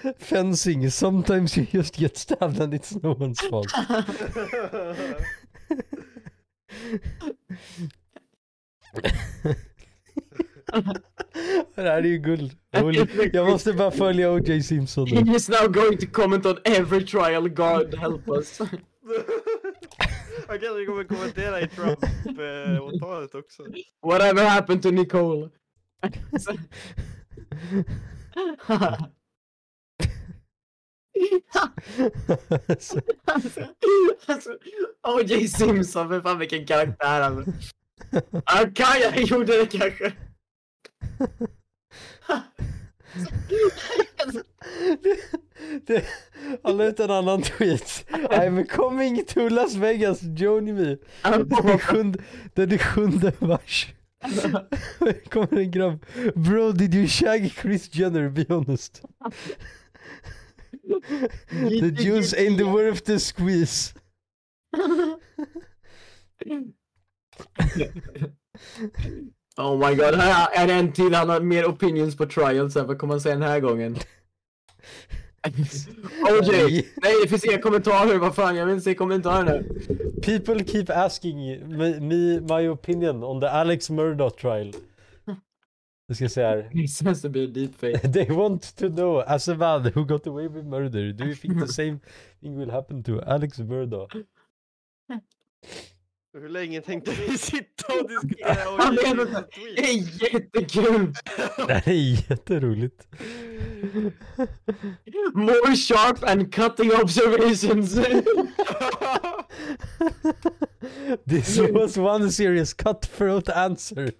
<laughs> Fencing, sometimes you just get stabbed and it's no one's fault. <laughs> Det här är ju guld. Roligt. Jag måste bara följa O.J. Simpson nu. He is now going to comment on every trial, God help us. Han kanske kommer kommentera i Trump-åtalet också. Whatever happened to Nicole? <laughs> <laughs> Alltså, alltså, O.J. Simpson, för fan vilken karaktär alltså. Akaja gjorde det kanske. det, han la ut en annan tweet. I'm coming to Las Vegas, alltså, join me. Den sjunde, den är sjunde mars. kommer en grabb. Bro did you shag Chris Jenner? Be honest. The juice ain't worth the squeeze. <laughs> Oh my god, här är det en till, han har mer opinions på trials än vad kommer han säga den här gången? <laughs> OJ! Nej, det finns inga kommentarer, vad fan, jag vill inte se kommentarerna. People keep asking me, me my opinion on the Alex Murdoch trial. Jag ska säga här. Det känns som en deepfake. <laughs> They want to know, as a man who got away with murder, do you think the same thing will happen to Alex Murdoch? <laughs> Hur länge tänkte vi sitta och diskutera <laughs> och ge är- Det är jättekul! <laughs> Det här är jätteroligt. <laughs> More sharp and cutting observations. This was one serious cutthroat answer.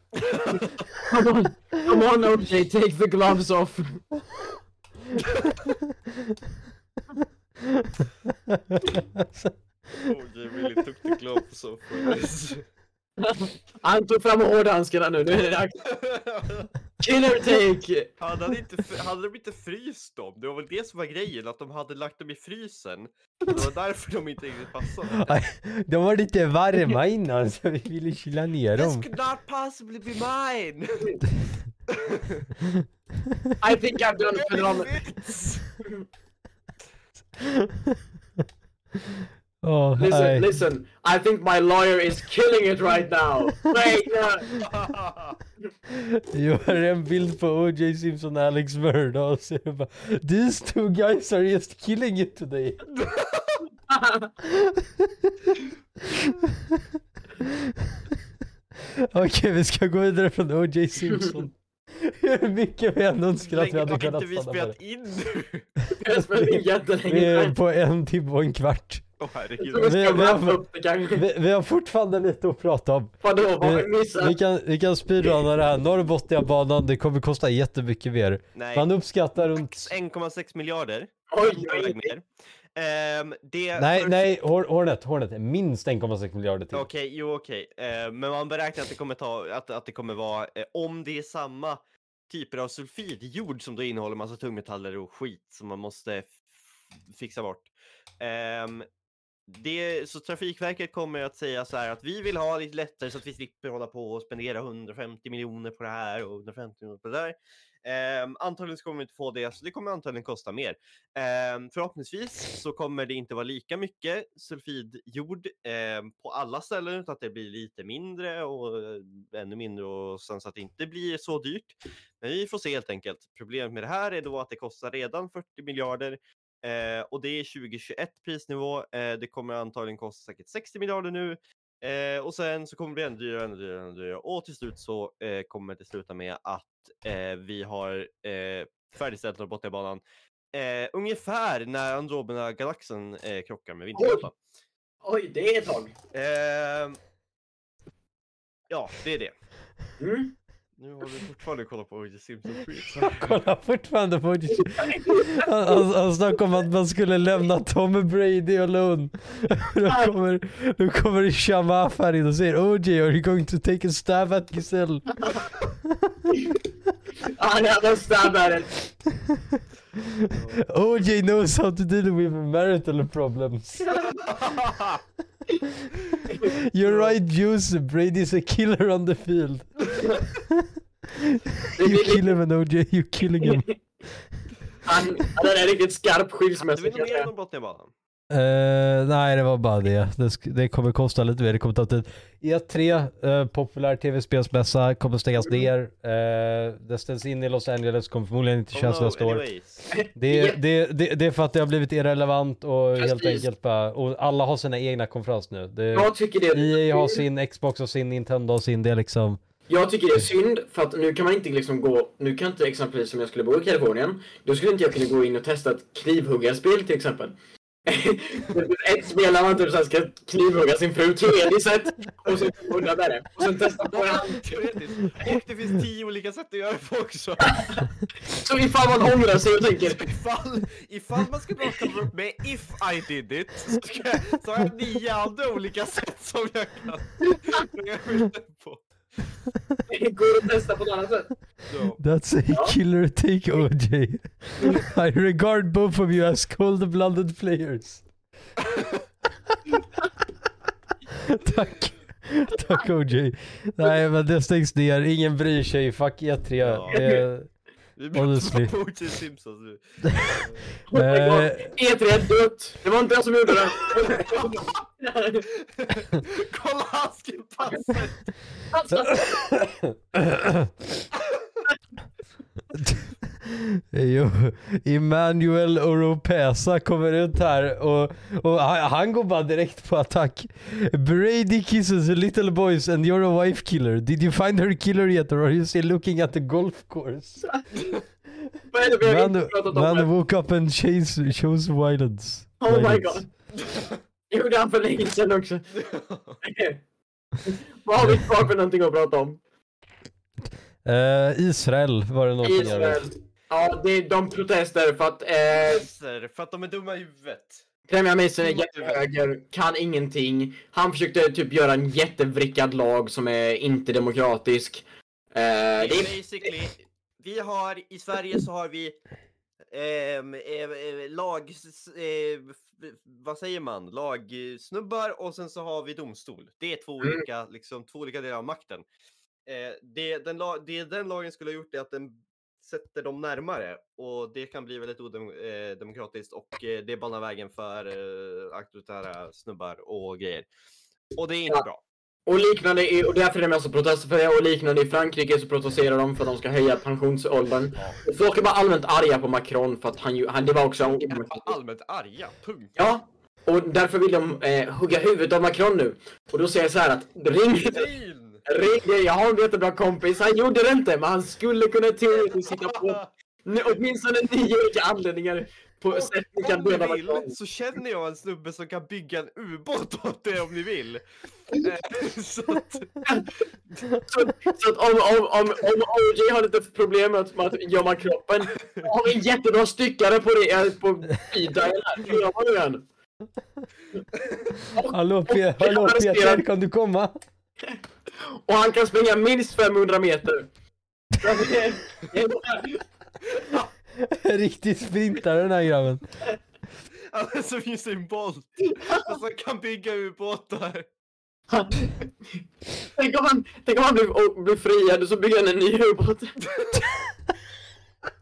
come on, come on OJ, take the gloves off. Oh, really took the gloves off. Han tog fram hårdhandskarna nu, nu är det dags. Killer take! hade, han inte, hade de inte fryst dem? Det var väl det som var grejen, att de hade lagt dem i frysen. Det var därför de inte riktigt passade. Nej, De var lite varma innan så vi ville kyla ner This dem. could not possibly be mine! I think I've done a phenomenal... <laughs> Åh, Listen, nej. listen. I think my lawyer is killing it right now. Wait, har <laughs> en bild på O.J. Simpson och Alex Murdoch och så bara These two guys are just killing it today. <laughs> Okej, vi ska gå vidare från O.J. Simpson. <laughs> Hur mycket vi än önskar att vi Länge hade har kunnat inte vi stanna spelat det. in nu? Jag spelar in Vi jättelänge. är på en timme och en kvart. Herregud. Så vi vi- har-. Vi, vi har fortfarande lite att prata om. Vadå, vad vi Vi, kan, vi kan speedrunna det här. Norrbotniabanan, det kommer kosta jättemycket mer. Nej, Man uppskattar runt... 1,6 miljarder. Oj, oj. Ehm, det Nej, för- nej, Hor- Hornet, Hornet är minst 1,6 miljarder till. Okej, jo okej. Eh, men man beräknar att det kommer ta, att, att det kommer vara, eh, om det är samma typer av sulfidjord som då innehåller massa tungmetaller och skit som man måste fixa bort. Ehm, det, så Trafikverket kommer att säga så här att vi vill ha lite lättare så att vi slipper hålla på och spendera 150 miljoner på det här och 150 miljoner på det där. Ehm, antagligen kommer vi inte få det, så det kommer antagligen kosta mer. Ehm, förhoppningsvis så kommer det inte vara lika mycket sulfidjord ehm, på alla ställen utan att det blir lite mindre och eh, ännu mindre och sen så att det inte blir så dyrt. Men vi får se helt enkelt. Problemet med det här är då att det kostar redan 40 miljarder eh, och det är 2021 prisnivå. Eh, det kommer antagligen kosta säkert 60 miljarder nu eh, och sen så kommer det bli ännu dyrare, ännu dyrare, ännu dyrare och till slut så eh, kommer det sluta med att eh, vi har eh, färdigställt Norrbotniabanan eh, ungefär när Andromeda-galaxen krockar med Vintergatan. Oj, det är ett tag. Eh, ja, det är det. Mm. Nu har vi fortfarande kollat på O.J. Simpson tweets. <laughs> Kolla fortfarande på O.J. <laughs> Han, han, han snackade om att man skulle lämna Tom Brady alone. <laughs> Då kommer, då kommer Shamaf här in och säger O.J. are you going to take a stab at Giselle? Han hade stab at it. O.J. knows how to deal with marital problems. You're right Juice, Brady's a killer on the field. You kill him and O.J. you killing him. Han han hade en riktigt skarp skilsmässa vi kan något jag mer om Botniabanan? Eh, nej det var bara det. Det, det kommer kosta lite mer, det kommer ta tid. E3, uh, populär tv-spelsmässa, kommer stängas ner. Uh, det ställs in i Los Angeles, kommer förmodligen inte Oh köras no, nästa år. Det, det, det, det är för att det har blivit irrelevant och helt Precis. enkelt bara, och alla har sina egna konferens nu. Det, Jag tycker det EA har sin, Xbox och sin, Nintendo och sin, det liksom... Jag tycker det är synd, för att nu kan man inte liksom gå... Nu kan inte exempelvis om jag skulle bo i Kalifornien, då skulle inte jag kunna gå in och testa ett knivhuggarspel till exempel. Ett spel där man typ så här ska knivhugga sin fru teoretiskt sett, och så med det. Och sen testa på det. Och det finns tio olika sätt att göra det på också. Så ifall man ångrar sig och tänker Ifall, ifall man ska bara komma upp med if I did it så, ska så har jag nio andra olika sätt som jag kan som jag på. Det <laughs> går att testa på ett annat sätt. Så. That's a Ja. killer take OJ. <laughs> <laughs> I regard both of you as cold-blooded players. Tack. Tack OJ. Nej men det stängs ner, ingen bryr sig, fuck E3. Ja. Det, Vi Honestly. på O.J. Simpsons nu. Oh <laughs> my Eh. God. E3 är dött! Det var inte jag som gjorde det. <laughs> Kolla handskepasset! <laughs> Jo, Emmanuel Oropesa kommer ut här och, och han, han går bara direkt på attack. Brady kisses little boys and you're a wife killer. Did you find her killer yet or are you still looking at the golf course? <laughs> Man, man här? woke up and chase, chose violence. Oh my Violence. god. Det <laughs> gjorde han för länge sedan också. <laughs> Vad har vi kvar för någonting att prata om? Eh, Israel var det någonting jag vet. Ja, det är de protester för att eh, För att de är dumma i huvudet. premiärministern är jättehöger, kan ingenting. Han försökte typ göra en jättevrickad lag som är inte demokratisk. Eh, det är, Basically, vi har i Sverige så har vi ehm, eh, lag, eh, vad säger man, lagsnubbar och sen så har vi domstol. Det är två Mm. olika, liksom, två olika delar av makten. Eh, det, den la, det den lagen skulle ha gjort är att den sätter dem närmare och det kan bli väldigt odemokratiskt och eh, det banar vägen för eh, auktoritära snubbar och grejer. Och det är inte Ja. bra. och liknande, i, och därför är det massa protester för det. Och liknande i Frankrike så protesterar de för att de ska höja pensionsåldern. Folk är bara allmänt arga på Macron för att han, ju- han det var också... De är bara allmänt arga, punkt. Ja, och därför vill de eh, hugga huvudet av Macron nu. Och då säger jag så här att ring, Fin! ring jag har en jättebra kompis, han gjorde det inte men han skulle kunna teoretiskt sitta på åtminstone nio olika anledningar på Och sätt ni kan om ni döda vill så känner jag en snubbe som kan bygga en ubåt åt det om ni vill. Eh, så att, <laughs> Så, så att om, om, om, om OJ har lite problem med att, med att gömma kroppen, då har vi en jättebra styckare på det, eh, på e-dial här. Hur gör man nu igen? Hallå, Pe- hallå Peter, kan du komma? Och han kan springa minst 500 meter. Riktig sprintare den här grabben. han är som Usain Bolt. Han kan bygga ubåtar. Tänk om han, tänk om han blir, och blir friad och så bygger han en ny ubåt.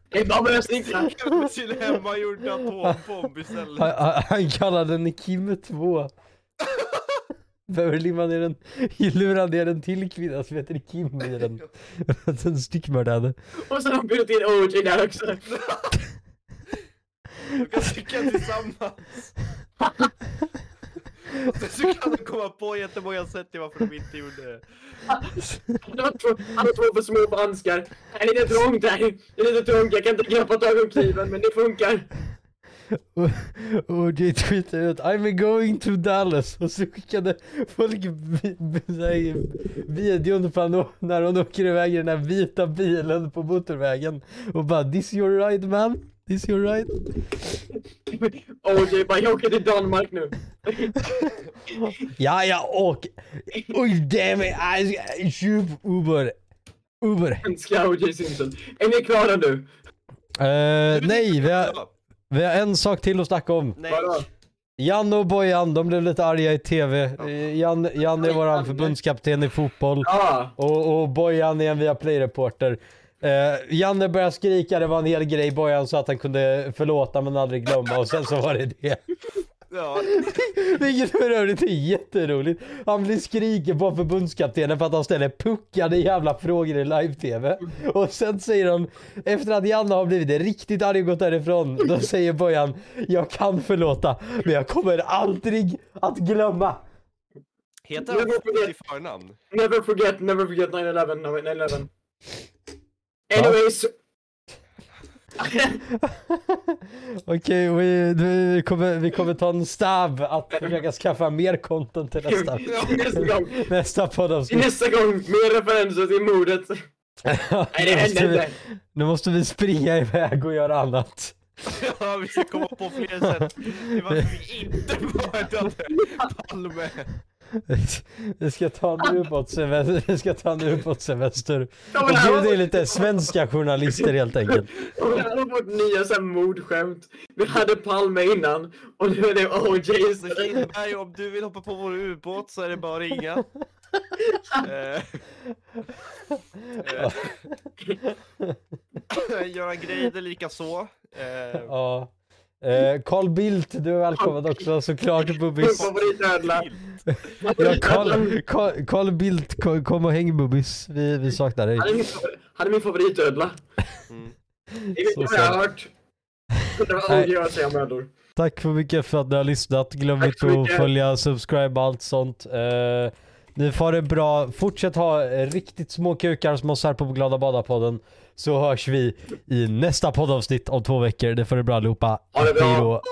Det är bara att börja snickra. Med sin hemmagjorda atombomb istället. Han, han, kallar den Kim 2. Behöver limma ner en, lura ner en till kvinna som heter Kim i den. <laughs> Den styckmördade. Och sen har han bjudit in OJ där också. De kan sticka tillsammans. Och sen så kan de komma på jättemånga sätt till varför de inte gjorde det. Han har två för små handskar. Det är lite trångt här. Det är lite trångt. Jag kan inte greppa tag om kniven men det funkar. Och, och det tweetade ut I'm going to Dallas och så skickade folk videon på han, när hon åker iväg i den här vita bilen på motorvägen och bara this your ride man? This your ride? <laughs> OJ bara, jag åker till Danmark nu. <laughs> Ja, ja och oj damn it, I, köp Uber. Uber. Älskar OJ Simpson. Är ni klara nu? Eh, nej, vi har, vi har en sak till att snacka om. Nej. Janne och Bojan, de blev lite arga i TV. Eh, Jan, Janne är våran förbundskapten i fotboll. Ja. Och, och Bojan är en Viaplay-reporter. Eh, Janne började skrika, det var en hel grej. Bojan sa att han kunde förlåta men aldrig glömma och sen så var det det. Ja, <laughs> Vilket för övrigt är jätteroligt. Han blir skriken på förbundskaptenen för att han ställer puckade jävla frågor i live-tv. Och sen säger han, efter att Janne har blivit riktigt arg och gått därifrån, då säger Bojan Jag kan förlåta, men jag kommer aldrig att glömma. heter han i förnamn? Never forget, never forget 9-11. No, 9-11. Anyways. <laughs> Okej, vi, vi, kommer, vi kommer ta en stab att försöka skaffa mer content till nästa, <laughs> nästa gång. nästa poddavsnitt. Nästa gång, mer referenser till mordet. <laughs> Nej, det hände inte. nu måste vi springa iväg och göra annat. Ja, vi ska komma på fler sätt till varför vi inte mördade Palme. Vi ska ta en ubåtssemester, vi ska ta en ubåtssemester. Ja, Och här bjuda in lite svenska journalister helt enkelt. Och vi hade fått nya så här mordskämt. Vi hade Palme innan och nu är det OJ. Så Kinberg, om du vill hoppa på vår ubåt så är det bara att ringa. <laughs> Eh, eh, Göran Greider lika så. Eh, Eh, Carl Bildt, du är välkommen också såklart Bubbis. <laughs> Ja, Carl, Carl, Carl Bildt, ko- kom och häng Bubbis. Vi, vi saknar dig. Han är min, favor- han är min favoritödla. Mm. Inget Så har sant. jag hört. Det var Nej. ord jag säger mödor. Tack för mycket för att ni har lyssnat. Glöm inte så att mycket. följa, subscribe och allt sånt. Eh, ni får det bra. Fortsätt ha eh, riktigt små kukar som oss här på Glada Bada-podden. Så hörs vi i nästa poddavsnitt om två veckor. Det får det bra allihopa. Ha det bra.